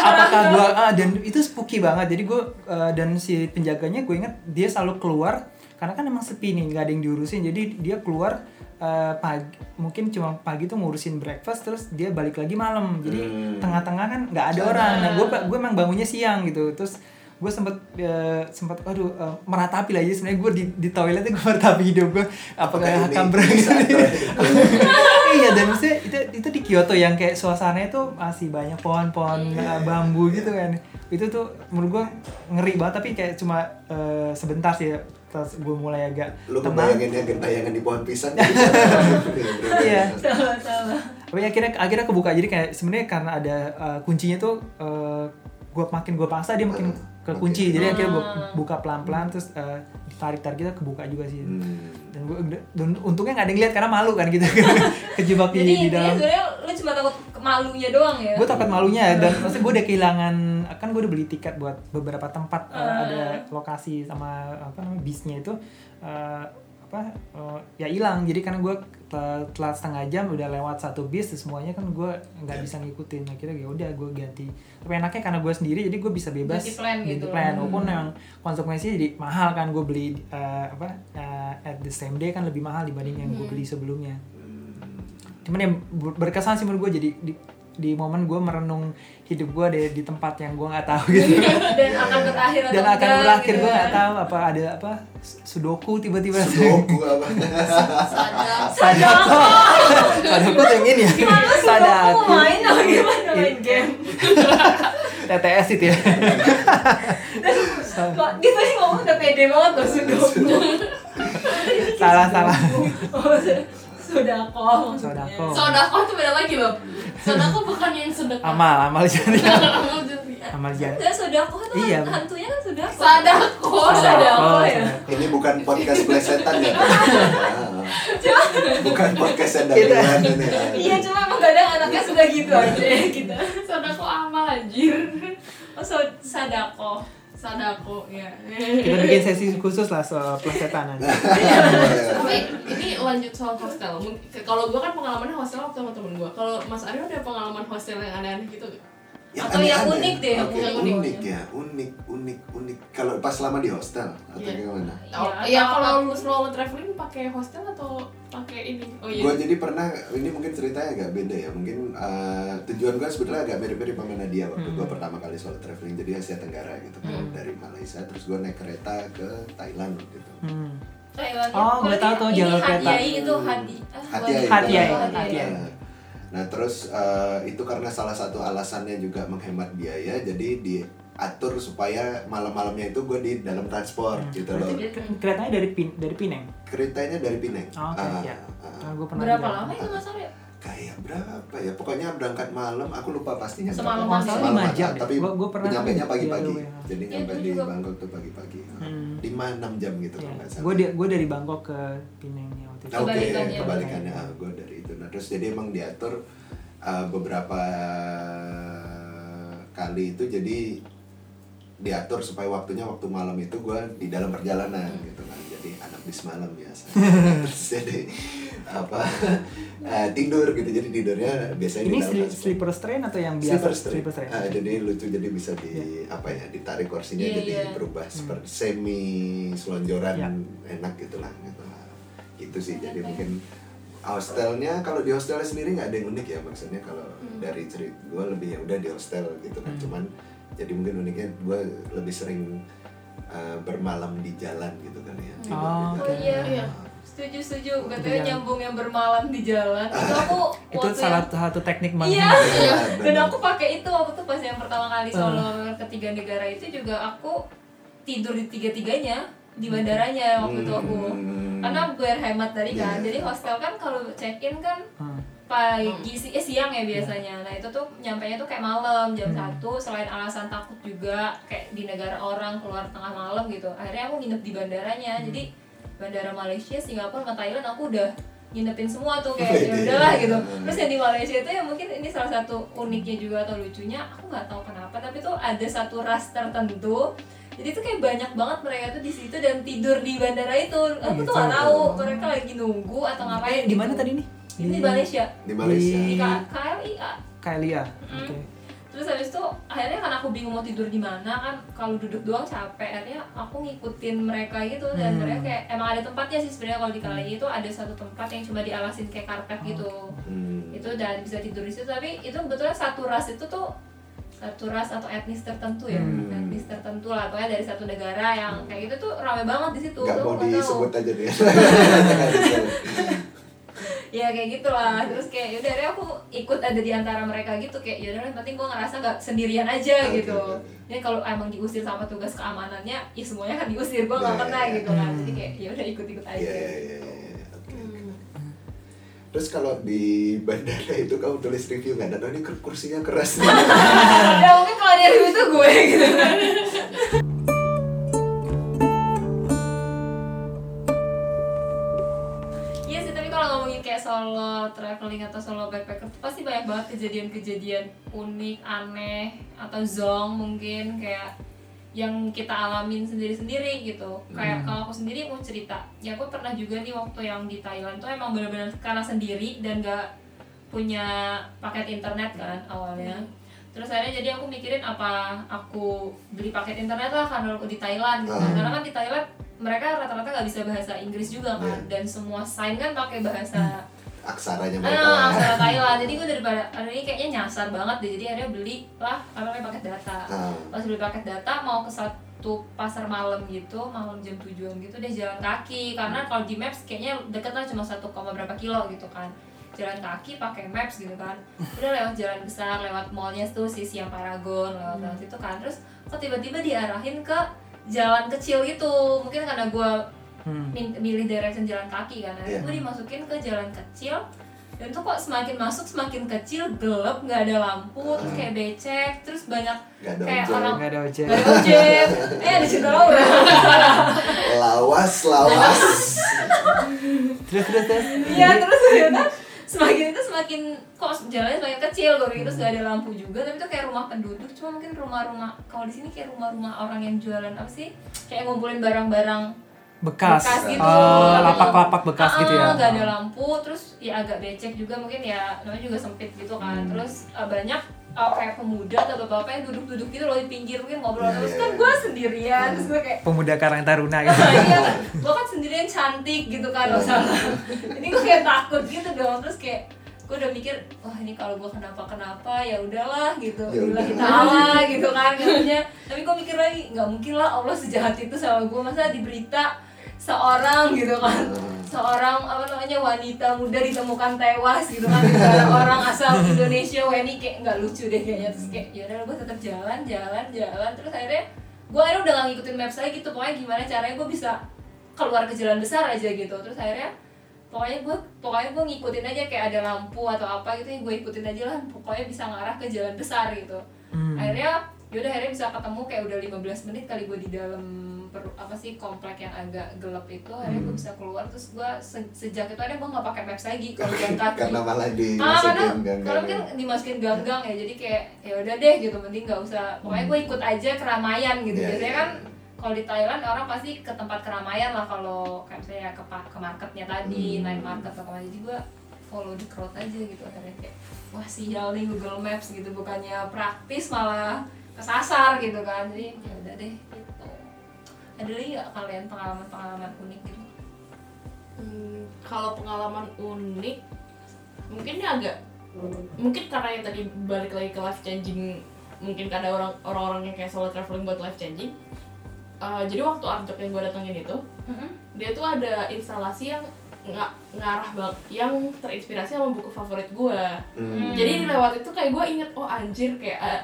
apakah gue ah, dan itu spooky banget. Jadi gue uh, dan si penjaganya gue inget dia selalu keluar karena kan emang sepi nih nggak ada yang diurusin. Jadi dia keluar eh, pagi mungkin cuma pagi tuh ngurusin breakfast terus dia balik lagi malam. Jadi Hmm. tengah-tengah kan nggak ada orang. Nah gue gue emang bangunnya siang gitu. Terus gue sempet eh, sempet aduh eh, meratapi lah jadi sebenarnya gue di, di toilet gue meratapi hidup gue apakah akan atau- iya dan maksudnya itu itu di Kyoto yang kayak suasananya tuh masih banyak pohon-pohon Iya. eh, bambu gitu kan. Itu tuh menurut gua ngeri banget tapi kayak cuma eh, sebentar sih pas gue mulai agak lu tenang. kebayangin ya gentayangan di pohon pisang. Iya. sama-sama. Tapi akhirnya akhirnya kebuka. Jadi kayak sebenarnya karena ada eh, kuncinya tuh eh, gua makin gue paksa dia makin Ah, kekunci oke. jadi akhirnya gue Ah. buka pelan-pelan terus eh, ditarik-tarik kita kebuka juga sih Hmm. dan gue dan untungnya nggak ada yang lihat karena malu kan gitu kejebak di, jadi di dalam sebenarnya lu cuma takut malunya doang ya gue takut malunya dan maksudnya gue udah kehilangan kan gue udah beli tiket buat beberapa tempat uh, Ah. ada lokasi sama apa namanya bisnya itu uh, apa uh, ya hilang. Jadi karena gue tel- telat setengah jam udah lewat satu bis semuanya kan gue nggak bisa ngikutin. Akhirnya ya udah gue ganti. Tapi enaknya karena gue sendiri jadi gue bisa bebas Ganti plan ganti gitu. plan. Hmm. walaupun memang konsekuensinya jadi mahal kan gue beli uh, apa uh, at the same day kan lebih mahal dibanding yang gue Hmm. beli sebelumnya. Cuman yang ber- berkesan sih menurut gue jadi di, di momen gue merenung hidup gue di, di tempat yang gue nggak tahu gitu. Dan akan berakhir atau dan akan enggak, berakhir gitu gue kan. nggak tahu apa ada apa sudoku tiba-tiba Sudoku apa? sadako. Sadako. Yang ini ya. Sadako. kamu main atau gimana? Main I- game? TTS itu ya. Kok gitu sih ngomong udah pede banget loh sudoku. salah salah. Oh, sodako. Sodako. sodako tuh beda lagi loh sodako bukan yang sedekah amal amal jadi Amal jariah. jadi Enggak sodako tuh Iya. hantunya kan sodako. sadako Oh, Sodako ya. Ini bukan podcast plesetan ya. bukan podcast ini. ya. Iya cuma emang kadang anaknya suka gitu aja kita. sodako amal anjir Oh so- sadako. Sadako ya. Kita bikin sesi khusus lah soal plesetan nanti tapi ini lanjut soal hostel. Kalau gue kan pengalamannya hostel waktu sama temen gue kalau Mas Aryo ada pengalaman hostel yang aneh-aneh gitu nggak? Atau yang unik deh, yang Oke, unik. unik ya, unik, unik, unik. Kalau pas lama di hostel atau Iya. gimana? Oh, Iya, ya atau kalau aku- lu selalu traveling pakai hostel atau pakai ini oh iya Gue jadi pernah, ini mungkin ceritanya agak beda ya. Mungkin eh, tujuan gue sebetulnya agak mirip-mirip sama Nadia waktu Hmm. gue pertama kali solo traveling. Jadi Asia Tenggara gitu kan. Hmm. Dari Malaysia, terus gue naik kereta ke Thailand waktu itu. hmm. Thailand. Oh, gue tahu tuh jalur kereta. Hadiai itu hadi. ah, Hatiai. Nah, Nah terus eh, itu karena salah satu alasannya juga menghemat biaya, jadi diatur supaya malam-malamnya itu gue di dalam transport Hmm. gitu loh. Berarti keretanya dari pin dari Pineng Keretanya dari Pineng. Oh, oke, Ah, ya. ah. Nah, gue pernah Berapa lama itu Mas Aryo? kayak berapa ya pokoknya berangkat malam aku lupa pastinya ya? Masalah Semalaman, lima jam tapi Gua- gua pernah nyampainya kan pagi-pagi Yellow jadi Ya, nyampe di juga. Bangkok tuh pagi-pagi Hmm. lima enam jam gitu Ya. salah Gue di, gue dari Bangkok ke Pineng ya waktu itu. Oke, Kebalikannya. kebalikannya. Ah, gue dari. Nah, terus jadi emang diatur uh, beberapa kali itu jadi diatur supaya waktunya waktu malam itu gue di dalam perjalanan gitu kan. Jadi anak bis malam biasa. terus jadi apa uh, tidur gitu. Jadi tidurnya biasanya Ini di dalam sli- sleeper train atau yang biasa Sleeper train. sleeper train? Ah, jadi lucu jadi bisa di apa ya ditarik kursinya Iya, jadi iya. berubah seperti semi selonjoran Iya. enak gitulah gitu lah. Itu sih jadi mungkin hostelnya kalau di hostelnya sendiri nggak ada yang unik ya maksudnya kalau dari cerita gue lebih ya udah di hostel gitu kan Hmm. cuman jadi mungkin uniknya gue lebih sering uh, bermalam di jalan gitu kan ya tidur Oh, Oh iya. Iya. Setuju setuju. Di Katanya nyambung yang bermalam di jalan. Itu aku itu salah yang- satu teknik Iya. banget. Iya, Dan aku pakai itu waktu itu pas yang pertama kali Ah. solo ketiga negara itu juga aku tidur di tiga-tiganya di bandaranya waktu itu aku. Hmm. Karena biar hemat tadi kan. Iya. Jadi hostel kan kalau check-in kan Hmm. pagi si- eh, siang ya biasanya. Nah, itu tuh nyampainya tuh kayak malam jam Hmm. 1 selain alasan takut juga kayak di negara orang keluar tengah malam gitu. Akhirnya aku nginep di bandaranya. Hmm. Jadi bandara Malaysia, Singapura, sama Thailand aku udah nginepin semua tuh kayak ya iya. udahlah gitu. Terus yang di Malaysia itu ya mungkin ini salah satu uniknya juga atau lucunya, aku nggak tahu kenapa tapi tuh ada satu ras tertentu jadi tuh kayak banyak banap mereka tuh di situ dan tidur di bandara itu. Aku tuh gitu. tahu mereka lagi nunggu atau ngapain. Eh, di mana gitu. tadi nih? Ini di Malaysia. di Malaysia Di KLIA. Kalia. Mm. Oke. terus habis itu akhirnya kan aku bingung mau tidur di mana kan kalau duduk doang capek akhirnya aku ngikutin mereka gitu dan Hmm. mereka kayak emang ada tempatnya sih sebenarnya kalau di Kalai itu ada satu tempat yang cuma dialasin kayak karpet gitu Hmm. itu dan bisa tidur di situ tapi itu kebetulan satu ras itu tuh satu ras atau etnis tertentu ya Hmm. etnis tertentu lah pokoknya dari satu negara yang kayak gitu tuh ramai banget di situ Nggak Tuh mau disebut aja deh. ya kayak gitulah terus kayak yaudah akhirnya aku ikut ada di antara mereka gitu kayak yaudah yang penting gue ngerasa nggak sendirian aja Oke, gitu oke. jadi kalau emang diusir sama tugas keamanannya ya semuanya kan diusir gue nggak Iya, kena iya, gitu kan jadi kayak yaudah ikut-ikut aja Iya, iya, iya, iya. Oke. Hmm. Terus kalau di bandara itu kamu tulis review nggak? Dan ini kur- kursinya keras ya mungkin kalau dia review itu gue gitu Iya sih, tapi kalau ngomongin kayak solo traveling atau solo backpacker pasti banyak banget kejadian-kejadian unik, aneh, atau zong mungkin kayak yang kita alamin sendiri-sendiri gitu. Kayak kalau aku sendiri mau cerita, ya aku pernah juga nih waktu yang di Thailand tuh emang benar-benar karena sendiri dan gak punya paket internet kan awalnya. Terus akhirnya jadi aku mikirin apa aku beli paket internet lah karena aku di Thailand gitu. Ah. Karena kan di Thailand mereka rata-rata nggak bisa bahasa Inggris juga kan Iya. dan semua sign kan pakai bahasa Aksaranya mereka. ah aksara Thailand. Jadi gue daripada hari ini kayaknya nyasar banget deh. Jadi akhirnya beli lah apa namanya paket data. Ah. Pas beli paket data mau ke satu pasar malam gitu, malam jam tujuan gitu deh jalan kaki karena kalau di maps kayaknya deket lah cuma satu koma berapa kilo gitu kan jalan kaki pakai maps gitu kan udah lewat jalan besar lewat mallnya tuh si Siam Paragon lewat lewat itu kan terus kok tiba-tiba diarahin ke jalan kecil gitu mungkin karena gue Hmm. milih direction jalan kaki kan akhirnya gue dimasukin ke jalan kecil dan tuh kok semakin masuk semakin kecil gelap nggak ada lampu terus kayak becek terus banyak Nggak kayak ojek. orang Nggak ada ojek. nggak ada ojek eh ada cerita Laura Lawas, lawas. Terus terus terus. Iya terus ternyata semakin itu semakin kok jalannya semakin kecil gue pikir terus gak ada lampu juga tapi itu kayak rumah penduduk cuma mungkin rumah-rumah kalau di sini kayak rumah-rumah orang yang jualan apa sih kayak ngumpulin barang-barang Bekas. gitu Oh, Tapi- lapak-lapak bekas gitu ya. Ah, nggak ada lampu terus ya agak becek juga mungkin ya namanya juga sempit gitu kan Hmm. terus eh, banyak eh, kayak pemuda atau bapak-bapak yang duduk-duduk gitu loh di pinggir mungkin ngobrol Iya, terus iya, kan iya. gue sendirian terus gue kayak Pemuda Karang Taruna gitu. iya gue kan sendirian cantik gitu kan salah ini gue kayak takut gitu dong terus kayak gue udah mikir wah ini kalau gue kenapa kenapa ya udahlah gitu Ya udah. kita Allah gitu kan katanya tapi gue mikir lagi nggak mungkin lah Allah sejahat itu sama gue masa di berita seorang gitu kan. Hmm. seorang apa namanya wanita muda ditemukan tewas gitu kan. Negara orang asal Indonesia ini kayak nggak lucu deh kayaknya. Terus kayak yaudah gue tetap jalan jalan jalan. Terus akhirnya gue akhirnya udah gak ngikutin maps lagi. Gitu pokoknya gimana caranya gue bisa keluar ke jalan besar aja gitu. Terus akhirnya pokoknya gue pokoknya gue ngikutin aja kayak ada lampu atau apa gitu yang gue ikutin aja lah. Pokoknya bisa ngarah ke jalan besar gitu. Hmm. akhirnya yaudah akhirnya bisa ketemu kayak udah 15 menit kali gue di dalam per, apa sih komplek yang agak gelap itu akhirnya gue bisa keluar terus gue se- sejak itu akhirnya gue nggak pakai maps lagi kalau jalan kaki Karena malah ah karena dimasukin gang kalau kan dimasukin gang-gang ya jadi kayak ya udah deh gitu mending nggak usah. Pokoknya gue ikut aja keramaian gitu. Iya, biasanya iya. kan kalau di Thailand orang pasti ke tempat keramaian lah kalau kayak misalnya ke ke marketnya tadi Hmm. night market atau ke mana jadi gue follow the crowd aja gitu akhirnya kayak wah sial nih Google Maps gitu. Bukannya praktis malah kesasar gitu kan. Jadi ya udah deh gitu ada lagi nggak kalian pengalaman-pengalaman unik gitu? Hmm, kalau pengalaman unik mungkin ini agak mungkin karena yang tadi balik lagi ke life changing mungkin ada orang orang-orang yang kayak solo traveling buat life changing. Uh, jadi waktu Arjok yang gue datengin itu dia tuh ada instalasi yang nggak ngarah banget yang terinspirasi sama buku favorit gue Hmm. jadi lewat itu kayak gue inget oh anjir kayak ah,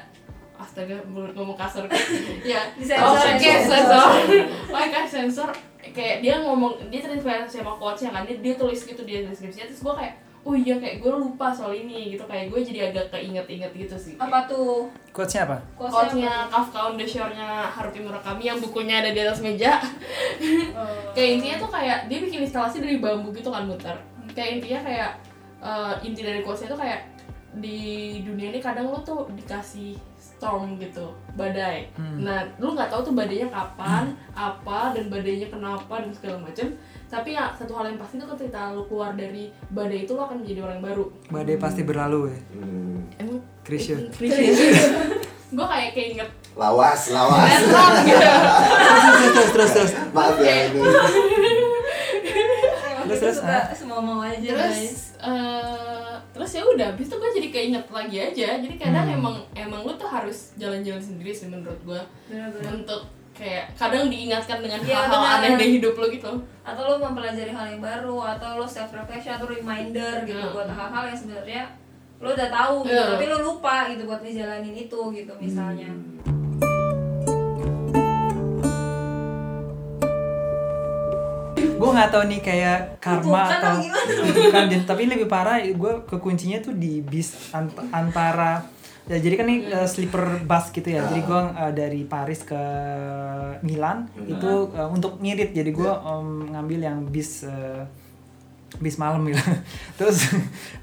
astaga ngomong kasar ya Disensor, oh kayak sensor. Oh kayak sensor. Kayak dia ngomong dia terinspirasi sama quotesnya kan dia, dia tulis gitu di deskripsinya. Terus gue kayak oh iya kayak gue lupa soal ini gitu. Kayak gue jadi agak keinget-inget gitu sih. Apa tuh? Quotes-nya apa? quotesnya Kafka on the Shore-nya Haruki Murakami yang bukunya ada di atas meja. Apa? kayak intinya tuh kayak dia bikin instalasi dari bambu gitu kan muter. Kayak intinya kayak eh, inti dari quotesnya tuh kayak di dunia ini kadang lu tuh dikasih storm gitu badai. Hmm. nah lu nggak tahu tuh badainya kapan apa dan badainya kenapa dan segala macam tapi ya satu hal yang pasti tuh ketika lu keluar dari badai itu lu akan menjadi orang baru. Badai pasti berlalu ya. Hmm. emang Krisya. gue kayak keinget. Lawas, lawas. Gitu terus terus terus terus. Maaf ya Terus, terus, suka semua mau aja guys. terus terus ya udah habis itu gue jadi keinget lagi aja. Jadi kadang Hmm. emang emang lu tuh harus jalan-jalan sendiri sih menurut gue untuk kayak kadang diingatkan dengan Iya, hal-hal aneh di hidup lo gitu. Atau lo mempelajari hal yang baru atau lo self reflection atau reminder gitu Hmm. buat hal-hal yang sebenarnya lo udah tahu gitu Iya. tapi lo lupa gitu buat ngejalanin itu gitu misalnya gue nggak tahu nih kayak karma Kutukan atau atau gimana? bukan dan tapi lebih parah gue kekuncinya tuh di bis ant- antara ya jadi kan ini uh, sleeper bus gitu ya. Jadi gue uh, dari Paris ke Milan itu uh, untuk ngirit. Jadi gue um, ngambil yang bis uh, bis malam gitu. Terus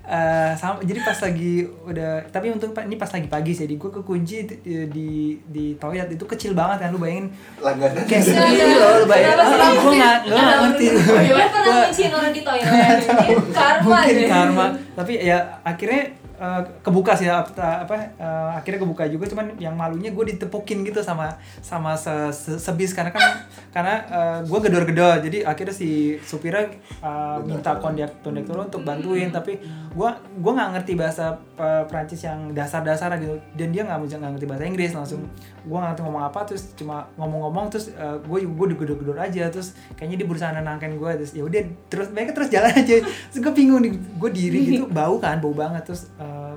uh, sama jadi pas lagi udah tapi untuk ini pas lagi pagi sih jadi gue kekunci di, di di toilet itu kecil banget kan lu bayangin. Langganan. kayak segini loh lu bayangin. Ah, gue nggak gue nggak ngerti. Gue pernah kunciin orang di toilet. Karma mungkin deh karma. Tapi ya akhirnya eh, kebuka sih apa, apa eh, akhirnya kebuka juga cuman yang malunya gue ditepukin gitu sama sama se, se- sebis karena kan karena gue gedor-gedor jadi akhirnya si supirnya eh, minta kondak kondektur untuk bantuin tapi gue gue nggak ngerti bahasa eh, Prancis yang dasar-dasar gitu dan dia nggak nggak ngerti bahasa Inggris langsung gue nggak ngerti ngomong apa terus cuma ngomong-ngomong terus gue gue digedor-gedor aja terus kayaknya dia berusaha nenangkan gue terus ya udah terus mereka terus jalan aja. Terus gue bingung nih gue diri gitu bau kan bau banget terus eh,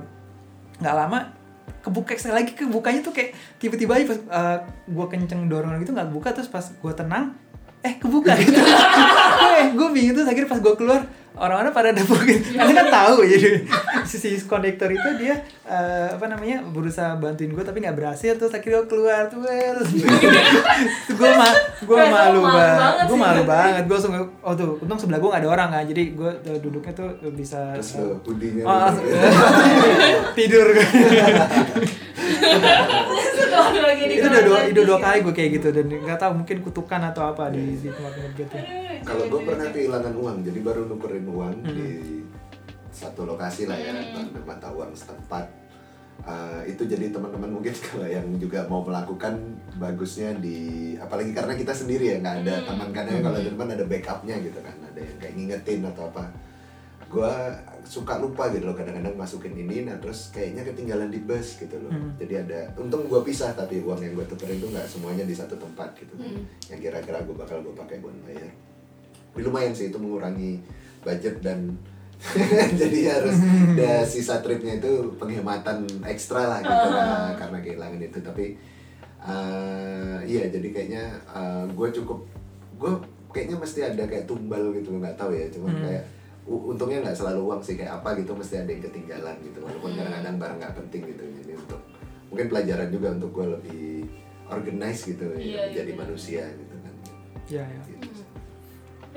nggak lama kebuka sekali lagi kebukanya tuh kayak tiba-tiba aja pas gue kenceng dorong gitu nggak buka terus pas gue tenang eh kebuka gitu. Eh gue bingung terus akhirnya pas gue keluar orang-orang pada nepukin karena kan tahu jadi si, si kondektor itu dia eh, apa namanya berusaha bantuin gue tapi nggak berhasil terus akhirnya gue keluar tuh terus gue ma gue malu malu banget gue sih. malu banget. Gue langsung oh tuh untung sebelah gue nggak ada orang kan jadi gue eh, duduknya tuh bisa Terus lo hoodie-nya. Oh, gitu. tidur. Itu udah dua, dua kali gue kayak gitu dan nggak tahu mungkin kutukan atau apa di di tempat gitu Kalau gue pernah kehilangan uang, jadi baru nukerin uang Hmm. di satu lokasi lah ya, pada mata uang setempat. Uh, itu jadi teman-teman mungkin kalau yang juga mau melakukan bagusnya di apalagi karena kita sendiri ya nggak ada teman kan ya. Kalau teman ada backupnya gitu kan ada yang kayak ngingetin atau apa. Gue suka lupa gitu loh kadang-kadang masukin ini nah terus kayaknya ketinggalan di bus gitu loh. Hmm. jadi ada untung gue pisah tapi uang yang gue tukerin itu nggak semuanya di satu tempat gitu Hmm. yang kira-kira gue bakal gue pakai buat bayar tapi lumayan sih itu mengurangi budget dan jadi harus ada sisa tripnya itu penghematan ekstra lah gitu karena karena kehilangan itu tapi eh, iya jadi kayaknya gue cukup gue kayaknya mesti ada kayak tumbal gitu nggak tahu ya cuman Hmm. kayak untungnya nggak selalu uang sih kayak apa gitu mesti ada yang ketinggalan gitu walaupun Hmm. kadang-kadang barang nggak penting gitu jadi untuk mungkin pelajaran juga untuk gue lebih organize gitu Iya, ya, iya, jadi benar. manusia gitu kan ya ya Gitu.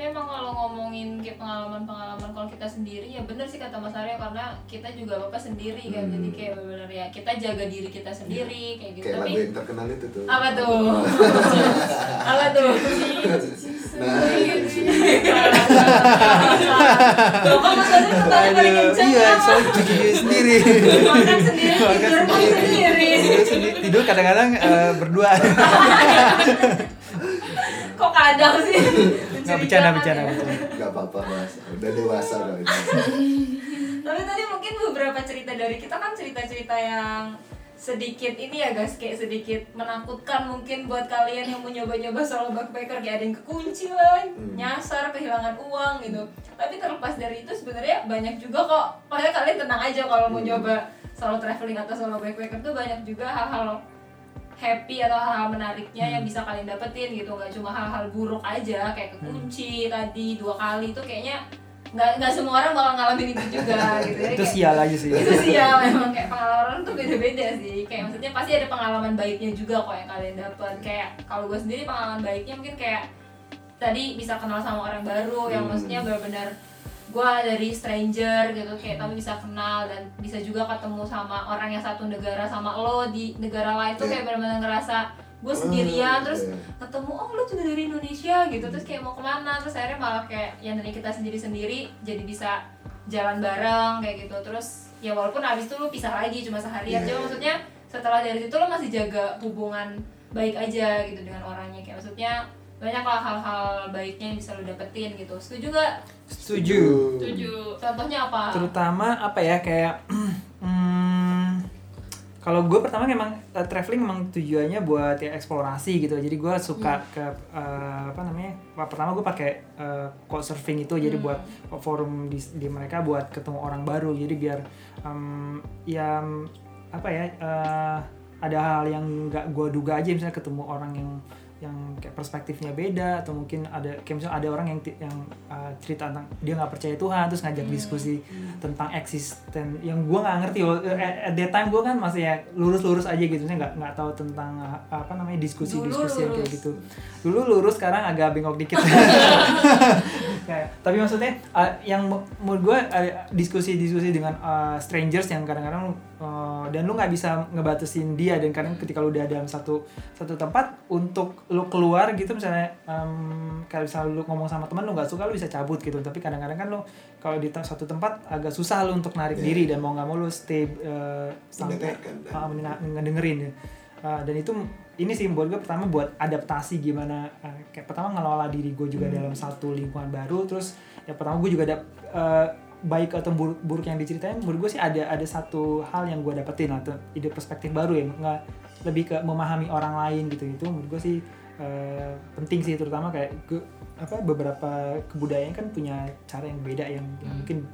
Tapi emang kalau ngomongin kayak pengalaman-pengalaman kalau kita sendiri ya bener sih kata Mas Arya karena kita juga apa sendiri kan. Hmm. jadi kayak bener ya kita jaga diri kita sendiri kayak gitu. Kayak tapi lagu yang terkenal itu tuh. Apa tuh? Apa tuh? Nah. Kan Mas Arya paling kenceng iya soalnya sendiri. Makan sendiri tidur tidur, sendiri. tidur kadang-kadang eh, berdua kok kadang sih nggak bercanda Mencurigakan bercanda ya. bercanda nggak apa-apa mas udah dewasa ini Tapi tadi mungkin beberapa cerita dari kita kan cerita-cerita yang sedikit ini ya guys kayak sedikit menakutkan mungkin buat kalian yang mau nyoba-nyoba solo backpacker kayak ada yang kekunci lah, Hmm. nyasar, kehilangan uang gitu. Tapi terlepas dari itu sebenarnya banyak juga kok. Makanya kalian tenang aja kalau mau Hmm. nyoba solo traveling atau solo backpacker tuh banyak juga hal-hal happy atau hal-hal menariknya yang bisa kalian dapetin gitu. Nggak cuma hal-hal buruk aja kayak kekunci tadi dua kali itu kayaknya nggak nggak semua orang bakal ngalamin itu juga gitu. Ya itu Kayak- sial aja sih. Itu ya memang kayak pengalaman orang tuh beda-beda sih. Kayak maksudnya pasti ada pengalaman baiknya juga kok yang kalian dapat kayak kalau gue sendiri pengalaman baiknya mungkin kayak tadi bisa kenal sama orang baru yang Hmm. maksudnya benar-benar gue dari stranger gitu kayak tapi bisa kenal dan bisa juga ketemu sama orang yang satu negara sama lo di negara lain tuh Iya. kayak benar-benar ngerasa gue sendirian Oh, terus iya. ketemu oh lo juga dari Indonesia gitu terus kayak mau ke mana terus akhirnya malah kayak yang dari kita sendiri sendiri jadi bisa jalan bareng kayak gitu terus ya walaupun abis itu lu pisah lagi cuma seharian Iya, cuma iya. maksudnya setelah dari situ lo masih jaga hubungan baik aja gitu dengan orangnya kayak maksudnya banyak lah hal-hal baiknya yang bisa lo dapetin gitu setuju gak? setuju Setuju. contohnya apa? terutama apa ya kayak hmm, kalau gue pertama memang uh, traveling memang tujuannya buat ya eksplorasi gitu jadi gue suka ke uh, apa namanya pertama gue pakai uh, couchsurfing itu jadi Hmm. buat forum di, di mereka buat ketemu orang baru jadi biar um, ya apa ya uh, ada hal yang nggak gue duga aja misalnya ketemu orang yang yang kayak perspektifnya beda atau mungkin ada kayak misalnya ada orang yang yang uh, cerita tentang dia nggak percaya Tuhan terus ngajak diskusi tentang eksisten yang gue nggak ngerti loh Eh, at, at that time gue kan masih ya lurus-lurus aja gitu saya nggak nggak tahu tentang uh, apa namanya diskusi-diskusi yang kayak gitu. Dulu lurus sekarang agak bengkok dikit kayak tapi maksudnya uh, yang menurut gue uh, diskusi-diskusi dengan uh, strangers yang kadang-kadang uh, dan lu nggak bisa ngebatasin dia dan kadang ketika lu udah dalam satu satu tempat untuk lu keluar gitu misalnya um, kayak misalnya lu ngomong sama teman lu nggak suka lu bisa cabut gitu tapi kadang-kadang kan lu kalau di satu tempat agak susah lu untuk narik Iya. diri dan mau nggak mau lu stay uh, sampai uh, ya. Uh, dan itu ini sih buat gue pertama buat adaptasi gimana uh, kayak pertama ngelola diri gue juga dalam satu lingkungan baru terus ya pertama gue juga ada uh, baik atau buruk, buruk yang diceritain menurut gue sih ada ada satu hal yang gue dapetin atau ide perspektif baru ya nggak lebih ke memahami orang lain gitu itu menurut gue sih uh, penting sih terutama kayak gue apa beberapa kebudayaan kan punya cara yang beda yang, yang mungkin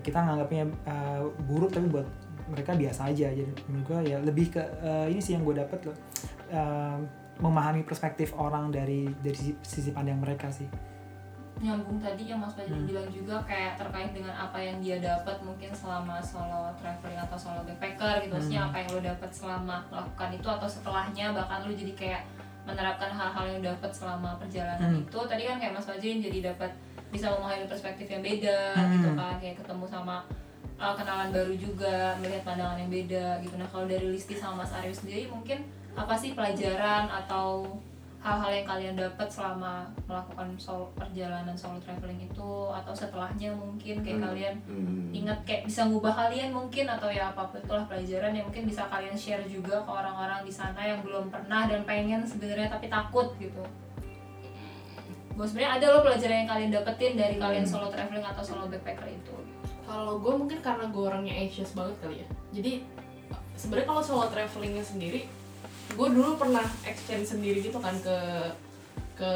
kita nganggapnya uh, buruk tapi buat mereka biasa aja jadi menurut gue ya lebih ke uh, ini sih yang gue dapet loh uh, memahami perspektif orang dari dari sisi, pandang mereka sih nyambung tadi yang Mas Fajri Hmm. bilang juga kayak terkait dengan apa yang dia dapat mungkin selama solo traveling atau solo backpacker gitu maksudnya Hmm. apa yang lo dapat selama melakukan itu atau setelahnya bahkan lo jadi kayak menerapkan hal-hal yang dapat selama perjalanan Hmm. itu tadi kan kayak Mas Fajri jadi dapat bisa memahami perspektif yang beda Hmm. gitu kan kayak ketemu sama uh, kenalan baru juga melihat pandangan yang beda gitu nah kalau dari Listi sama Mas Aryo sendiri mungkin apa sih pelajaran atau hal-hal yang kalian dapat selama melakukan solo perjalanan solo traveling itu atau setelahnya mungkin kayak Hmm. kalian Hmm. ingat kayak bisa ngubah kalian mungkin atau ya apa pun itulah pelajaran yang mungkin bisa kalian share juga ke orang-orang di sana yang belum pernah dan pengen sebenarnya tapi takut gitu. Gue sebenarnya ada loh pelajaran yang kalian dapetin dari kalian Hmm. solo traveling atau solo backpacker itu. Kalau gue mungkin karena gue orangnya anxious banget kali ya. Jadi sebenarnya kalau solo travelingnya sendiri, gue dulu pernah exchange sendiri gitu kan ke ke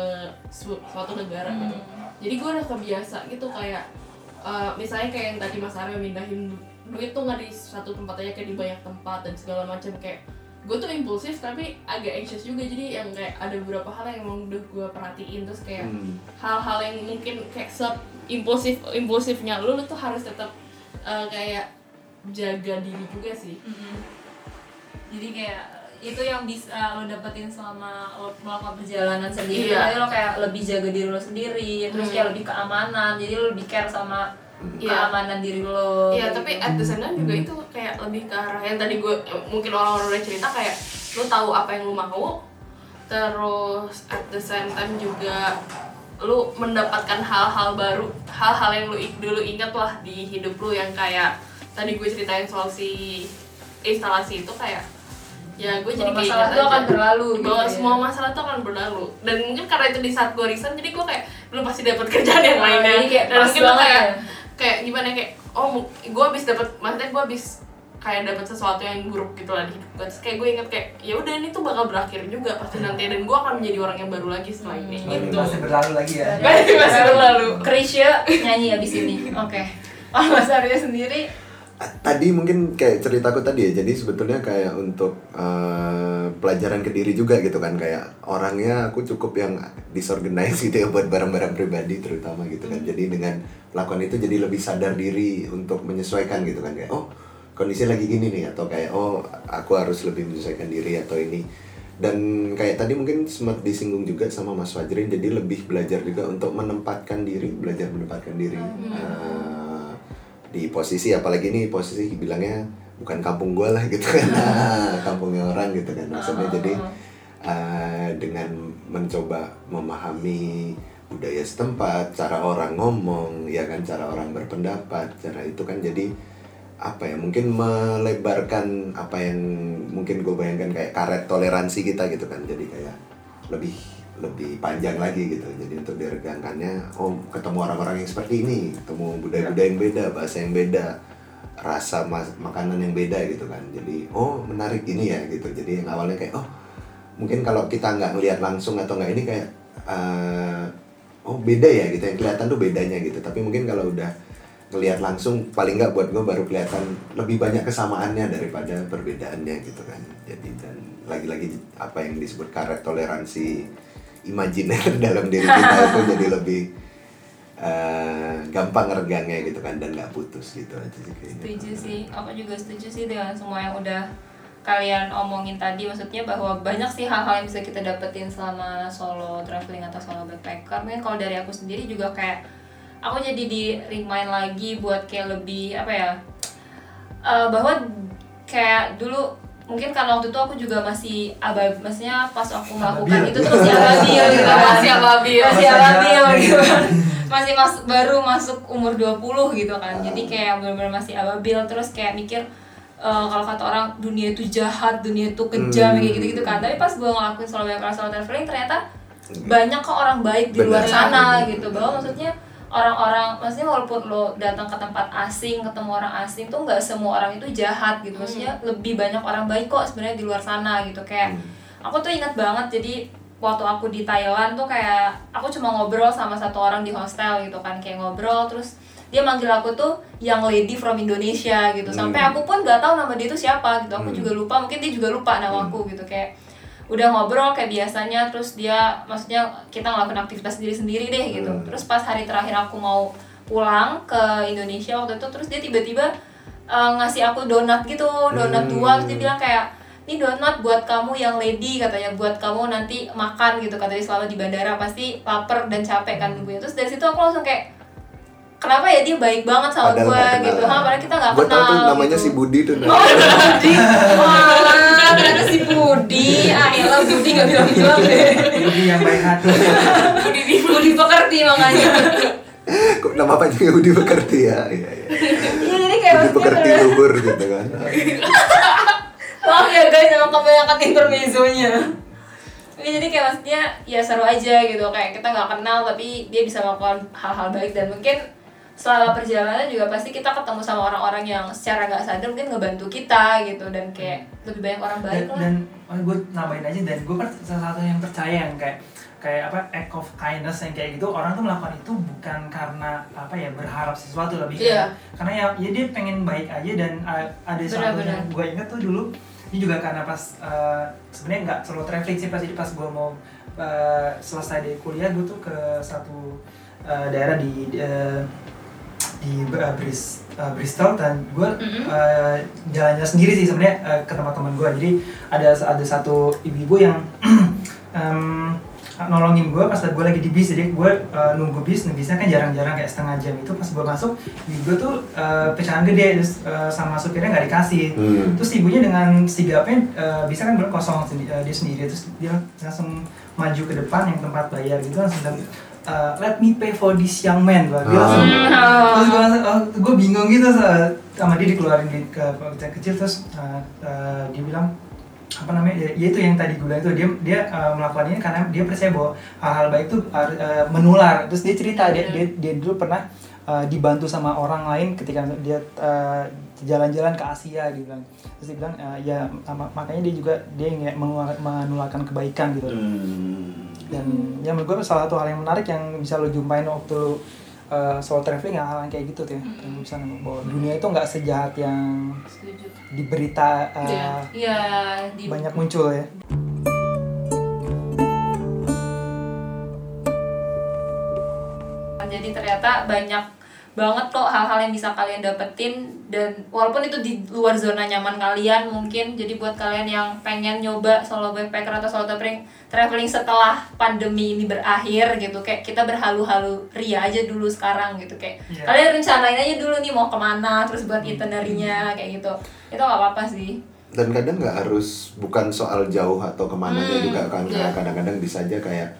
su- suatu negara. gitu. Jadi gue udah kebiasa gitu kayak uh, misalnya kayak yang tadi Mas Aryo mindahin duit tuh nggak di satu tempat aja kayak di banyak tempat dan segala macam kayak gue tuh impulsif tapi agak anxious juga jadi yang kayak ada beberapa hal yang emang udah gue perhatiin terus kayak Hmm. hal-hal yang mungkin kayak impulsif impulsifnya lu, lu tuh harus tetap uh, kayak jaga diri juga sih Jadi kayak itu yang bisa lo dapetin selama lo melakukan perjalanan sendiri. Iya. Jadi lo kayak lebih jaga diri lo sendiri, terus Hmm. kayak lebih keamanan. Jadi lo lebih care sama Iya. keamanan diri lo. Iya gitu. tapi at the same time juga itu kayak lebih ke arah yang tadi gue mungkin orang-orang udah cerita kayak lu tahu apa yang lu mau terus at the same time juga lu mendapatkan hal-hal baru hal-hal yang lu dulu ingat lah di hidup lu yang kayak tadi gue ceritain soal si instalasi itu kayak ya gue jadi kayak masalah itu akan berlalu gitu bahwa ya. semua masalah itu akan berlalu dan mungkin karena itu di saat gue resign jadi gue kayak belum pasti dapat kerjaan yang lainnya kayak dan mungkin kayak ya. kayak gimana kayak oh gue habis dapat maksudnya gue habis kayak dapat sesuatu yang buruk gitu lah di hidup gue terus kayak gue inget kayak ya udah ini tuh bakal berakhir juga pasti nanti dan gue akan menjadi orang yang baru lagi setelah ini. Hmm. gitu. Masih berlalu lagi ya? Masih masih berlalu Krisya nyanyi abis ini. Oke. Oh, Mas Arya sendiri? Tadi mungkin kayak ceritaku tadi ya. Jadi sebetulnya kayak untuk eh, pelajaran ke diri juga gitu kan. Kayak orangnya aku cukup yang disorganize gitu ya buat barang-barang pribadi terutama gitu kan. Jadi dengan melakukan itu jadi lebih sadar diri untuk menyesuaikan gitu kan. Kayak oh kondisi lagi gini nih atau kayak oh aku harus lebih menyesuaikan diri atau ini. Dan kayak tadi mungkin sempat disinggung juga sama Mas Fajrin jadi lebih belajar juga untuk menempatkan diri belajar menempatkan diri Eh, di posisi apalagi ini posisi bilangnya bukan kampung gue lah gitu kan. Kampungnya orang gitu kan maksudnya. Jadi uh, dengan mencoba memahami budaya setempat cara orang ngomong ya kan cara orang berpendapat cara itu kan jadi apa ya mungkin melebarkan apa yang mungkin gue bayangkan kayak karet toleransi kita gitu kan. Jadi kayak lebih lebih panjang lagi gitu. Jadi untuk diregangkannya oh ketemu orang-orang yang seperti ini ketemu budaya-budaya yang beda bahasa yang beda rasa mas- makanan yang beda gitu kan. Jadi oh menarik ini ya gitu. Jadi yang awalnya kayak oh mungkin kalau kita nggak ngelihat langsung atau nggak ini kayak eh, oh beda ya gitu. Yang kelihatan tuh bedanya gitu. Tapi mungkin kalau udah ngelihat langsung paling nggak buat gue baru kelihatan lebih banyak kesamaannya daripada perbedaannya gitu kan. Jadi dan lagi-lagi apa yang disebut karet toleransi imajiner dalam diri kita itu jadi lebih eh, gampang regangnya gitu kan dan nggak putus gitu aja sih kayaknya. Setuju sih. Aku juga setuju sih dengan semua yang udah kalian omongin tadi. Maksudnya bahwa banyak sih hal-hal yang bisa kita dapetin selama solo traveling atau solo backpacker. Mungkin kalau dari aku sendiri juga kayak aku jadi di remind lagi buat kayak lebih apa ya eh, bahwa kayak dulu mungkin karena waktu itu aku juga masih abab maksudnya pas aku melakukan Ababil. itu tuh masih ababil gitu kan. Masih ababil. masih ababil gitu kan masih mas baru masuk umur 20 gitu kan jadi kayak benar-benar masih ababil terus kayak mikir eh, kalau kata orang dunia itu jahat dunia itu kejam Hmm. kayak gitu gitu kan tapi pas gue ngelakuin solo backpacker solo traveling ternyata banyak kok orang baik di luar sana gitu bahwa maksudnya orang-orang maksudnya walaupun lo datang ke tempat asing ketemu orang asing tuh nggak semua orang itu jahat gitu. Maksudnya lebih banyak orang baik kok sebenarnya di luar sana gitu. Kayak Hmm. aku tuh ingat banget jadi waktu aku di Thailand tuh kayak aku cuma ngobrol sama satu orang di hostel gitu kan kayak ngobrol terus dia manggil aku tuh yang lady from Indonesia gitu. Sampai Hmm. aku pun nggak tahu nama dia itu siapa gitu. Aku Hmm. juga lupa mungkin dia juga lupa nama aku gitu. Kayak udah ngobrol kayak biasanya terus dia maksudnya kita ngelakuin aktivitas sendiri sendiri deh gitu. Hmm. terus pas hari terakhir aku mau pulang ke Indonesia waktu itu terus dia tiba-tiba uh, ngasih aku donat gitu donat Hmm. dua. Terus dia bilang kayak ini donat buat kamu yang lady katanya buat kamu nanti makan gitu katanya selama di bandara. Pasti lapar dan capek kan nunggunya terus dari situ aku langsung kayak kenapa ya dia baik banget sama Padahal gue gitu. Ha padahal kita nggak kenal tahu tuh namanya gitu. si Budi tuh. Nah. Wah, ternyata si Budi, ah elah Budi gak bilang-bilang deh Budi yang baik hati Budi di Budi pekerti makanya Kok nama panjangnya Budi Pekerti ya? Iya, iya. Iya jadi kayak Budi Pekerti luhur gitu kan. Maaf ya guys, emang kebanyakan intermezzonya Ya, jadi kayak maksudnya ya seru aja gitu kayak kita nggak kenal tapi dia bisa melakukan hal-hal baik dan mungkin selama perjalanan juga pasti kita ketemu sama orang-orang yang secara nggak sadar mungkin ngebantu kita gitu dan kayak lebih banyak orang baik dan, lah dan oh, gue nambahin aja dan gue salah satu yang percaya yang kayak kayak apa act of kindness yang kayak gitu orang tuh melakukan itu bukan karena apa ya berharap sesuatu lebih Iya. kayak- karena ya, ya dia pengen baik aja dan uh, ada Benar-benar. yang gue inget tuh dulu ini juga karena pas uh, sebenarnya nggak solo traveling sih pas jadi pas gue mau uh, selesai dari kuliah gue tuh ke satu uh, daerah di uh, di uh, Bris, uh, Bristol dan gue Mhm. uh, jalan-jalan sendiri sih sebenarnya uh, ke teman-teman gue jadi ada ada satu ibu-ibu yang em, nolongin gue pas gue lagi di bis. Jadi gue uh, nunggu bis nah bisnya kan jarang-jarang kayak setengah jam itu. Pas gue masuk ibu gue tuh uh, pecahan gede terus uh, sama supirnya nggak dikasih. Hmm. terus ibunya dengan sigapnya uh, bisa kan belum kosong sendi- uh, dia sendiri. Terus dia langsung maju ke depan yang tempat bayar gitu langsung uh, let me pay for this young man Wah, dia langsung Hmm. terus gue langsung, oh, gue bingung gitu sa- sama dia dikeluarin di ke kecil kecil terus uh, uh, dia bilang apa namanya ya, ya itu yang tadi gue bilang itu. Dia dia uh, melakukan ini karena dia percaya bahwa hal-hal baik itu uh, uh, menular. Terus dia cerita dia dia, dia dulu pernah uh, dibantu sama orang lain ketika dia uh, jalan-jalan ke Asia dia bilang terus dia bilang uh, ya sama- makanya dia juga dia mengeluar- menularkan kebaikan gitu Hmm. dan ya menurut gue salah satu hal yang menarik yang bisa lo jumpain waktu lo uh, solo traveling ya hal yang kayak gitu tuh ya yang bisa bahwa dunia itu nggak sejahat yang Setuju. di berita uh, Iya. Iya, di banyak muncul ya jadi ternyata banyak banget kok hal-hal yang bisa kalian dapetin. Dan walaupun itu di luar zona nyaman kalian mungkin jadi buat kalian yang pengen nyoba solo backpacker atau solo traveling traveling setelah pandemi ini berakhir gitu kayak kita berhalu-halu ria aja dulu sekarang gitu kayak Iya. kalian rencanain aja dulu nih mau ke mana terus buat itinerary-nya kayak gitu. Itu gak apa-apa sih. Dan kadang nggak harus bukan soal jauh atau ke mananya Hmm, juga kan iya. kadang-kadang bisa aja kayak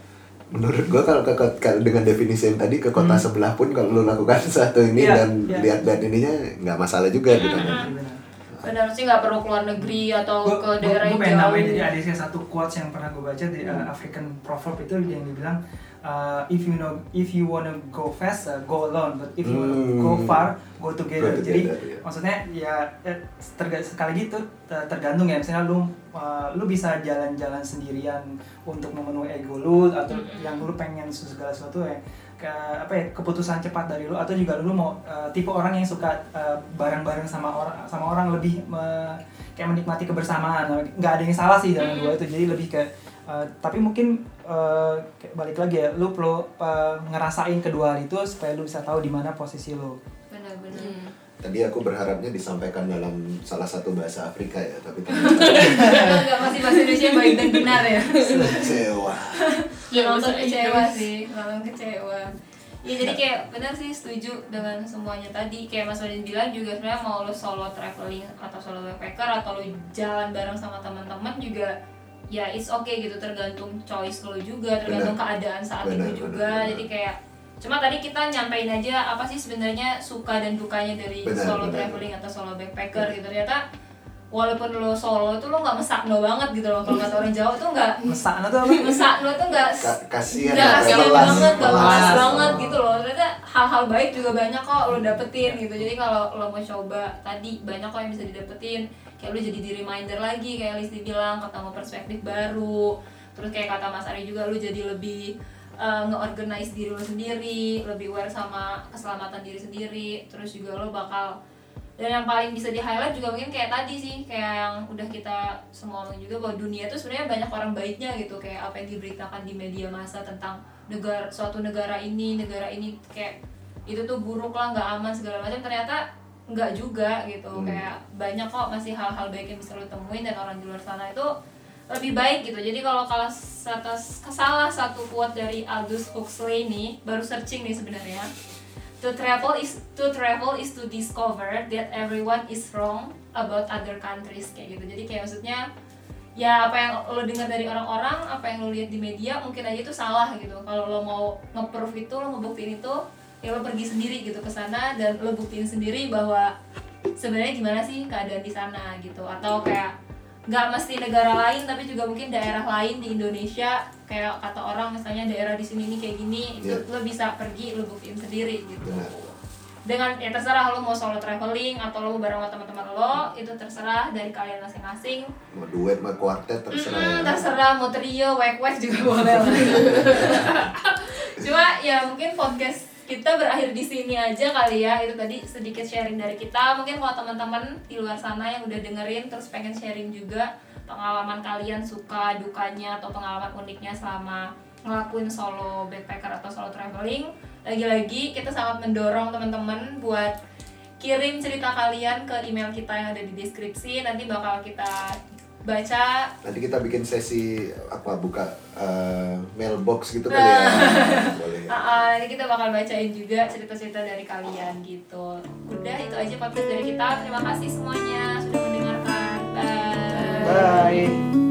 menurut gua kalau ke, ke- kalau dengan definisi yang tadi ke kota sebelah pun kalau lu lakukan satu ini Iya, dan iya. lihat-lihat ininya nggak masalah juga gitu kan Benar. benar sih nggak perlu keluar negeri atau Gua- ke gua- daerah gua yang pengen jauh nambahin jadi ada sih satu quotes yang pernah gue baca di uh, African proverb itu yang dibilang uh, if you know if you wanna go fast uh, go alone but if you wanna Hmm. go far go together. Go jadi together, iya. maksudnya ya eh, terga- sekali gitu ter- tergantung ya misalnya lu uh, lu bisa jalan-jalan sendirian untuk memenuhi ego lu atau Mm-mm. yang lu pengen segala sesuatu ya ke apa ya keputusan cepat dari lu atau juga lu mau uh, tipe orang yang suka uh, bareng-bareng sama orang sama orang lebih me- kayak menikmati kebersamaan. Nggak ada yang salah sih dalam dua itu. Jadi lebih ke uh, tapi mungkin uh, balik lagi ya lu perlu uh, ngerasain kedua hal itu supaya lu bisa tahu di mana posisi lu. Benar-benar. Hmm. tadi aku berharapnya disampaikan dalam salah satu bahasa Afrika ya tapi Enggak masih bahasa Indonesia yang baik dan benar ya. Kecewa. Ya, nonton kecewa sih nonton kecewa ya jadi kayak benar sih setuju dengan semuanya tadi. Kayak Mas Wadin bilang juga sebenarnya mau lo solo traveling atau solo backpacker atau lo jalan bareng sama teman-teman juga ya it's okay gitu. Tergantung choice lo juga tergantung keadaan saat Benar, itu juga. benar. jadi kayak cuma tadi kita nyampein aja apa sih sebenarnya suka dan dukanya dari Benar, solo benar. traveling atau solo backpacker gitu. Ternyata walaupun lo solo tuh lo nggak mesakno banget gitu loh kalau kata orang Jawa tuh nggak mesakna tuh apa? mesakno tuh nggak Ka- kasihan Gak ya, kasihan banget, gak malas banget gitu loh. Ternyata hal-hal baik juga banyak kok lo dapetin gitu. Jadi kalau lo mau coba tadi banyak kok yang bisa didapetin. Kayak lo jadi di reminder lagi kayak Listi bilang ketemu perspektif baru. Terus kayak kata Mas Ari juga lo jadi lebih uh, nge-organize diri lo sendiri Lebih aware sama keselamatan diri sendiri. Terus juga lo bakal dan yang paling bisa di highlight juga mungkin kayak tadi sih kayak yang udah kita semua omongin juga bahwa dunia itu sebenarnya banyak orang baiknya gitu. Kayak apa yang diberitakan di media massa tentang negara suatu negara ini negara ini kayak itu tuh buruk lah nggak aman segala macam. Ternyata nggak juga gitu. Hmm. kayak banyak kok masih hal-hal baik yang bisa lo temuin dan orang di luar sana itu lebih baik gitu. Jadi kalau kalau atas salah satu quote dari Aldous Huxley nih baru searching nih sebenarnya To travel is to travel is to discover that everyone is wrong about other countries kayak gitu. Jadi kayak maksudnya ya apa yang lo dengar dari orang-orang, apa yang lo lihat di media mungkin aja itu salah gitu. Kalau lo mau nge-proof itu, lo ngebuktiin itu, ya lo pergi sendiri gitu ke sana dan lo buktiin sendiri bahwa sebenarnya gimana sih keadaan di sana gitu. Atau kayak nggak mesti negara lain tapi juga mungkin daerah lain di Indonesia kayak kata orang misalnya daerah di sini ini kayak gini itu Iya. lo bisa pergi lo buktiin sendiri gitu Benar. dengan ya terserah lo mau solo traveling atau lo bareng sama teman-teman lo itu terserah dari kalian masing-masing mau duet mau kuartet terserah Mm-mm, ya. terserah mau trio wek wek juga boleh cuma ya mungkin podcast kita berakhir di sini aja kali ya. Itu tadi sedikit sharing dari kita. Mungkin kalau teman-teman di luar sana yang udah dengerin terus pengen sharing juga pengalaman kalian suka dukanya atau pengalaman uniknya selama ngelakuin solo backpacker atau solo traveling lagi-lagi kita sangat mendorong teman-teman buat kirim cerita kalian ke email kita yang ada di deskripsi. Nanti bakal kita baca. Nanti kita bikin sesi apa buka uh, mailbox gitu kali ya. Boleh uh, uh, nanti kita bakal bacain juga cerita-cerita dari kalian gitu. Udah itu aja podcast dari kita. Terima kasih semuanya sudah mendengarkan. Bye. Bye.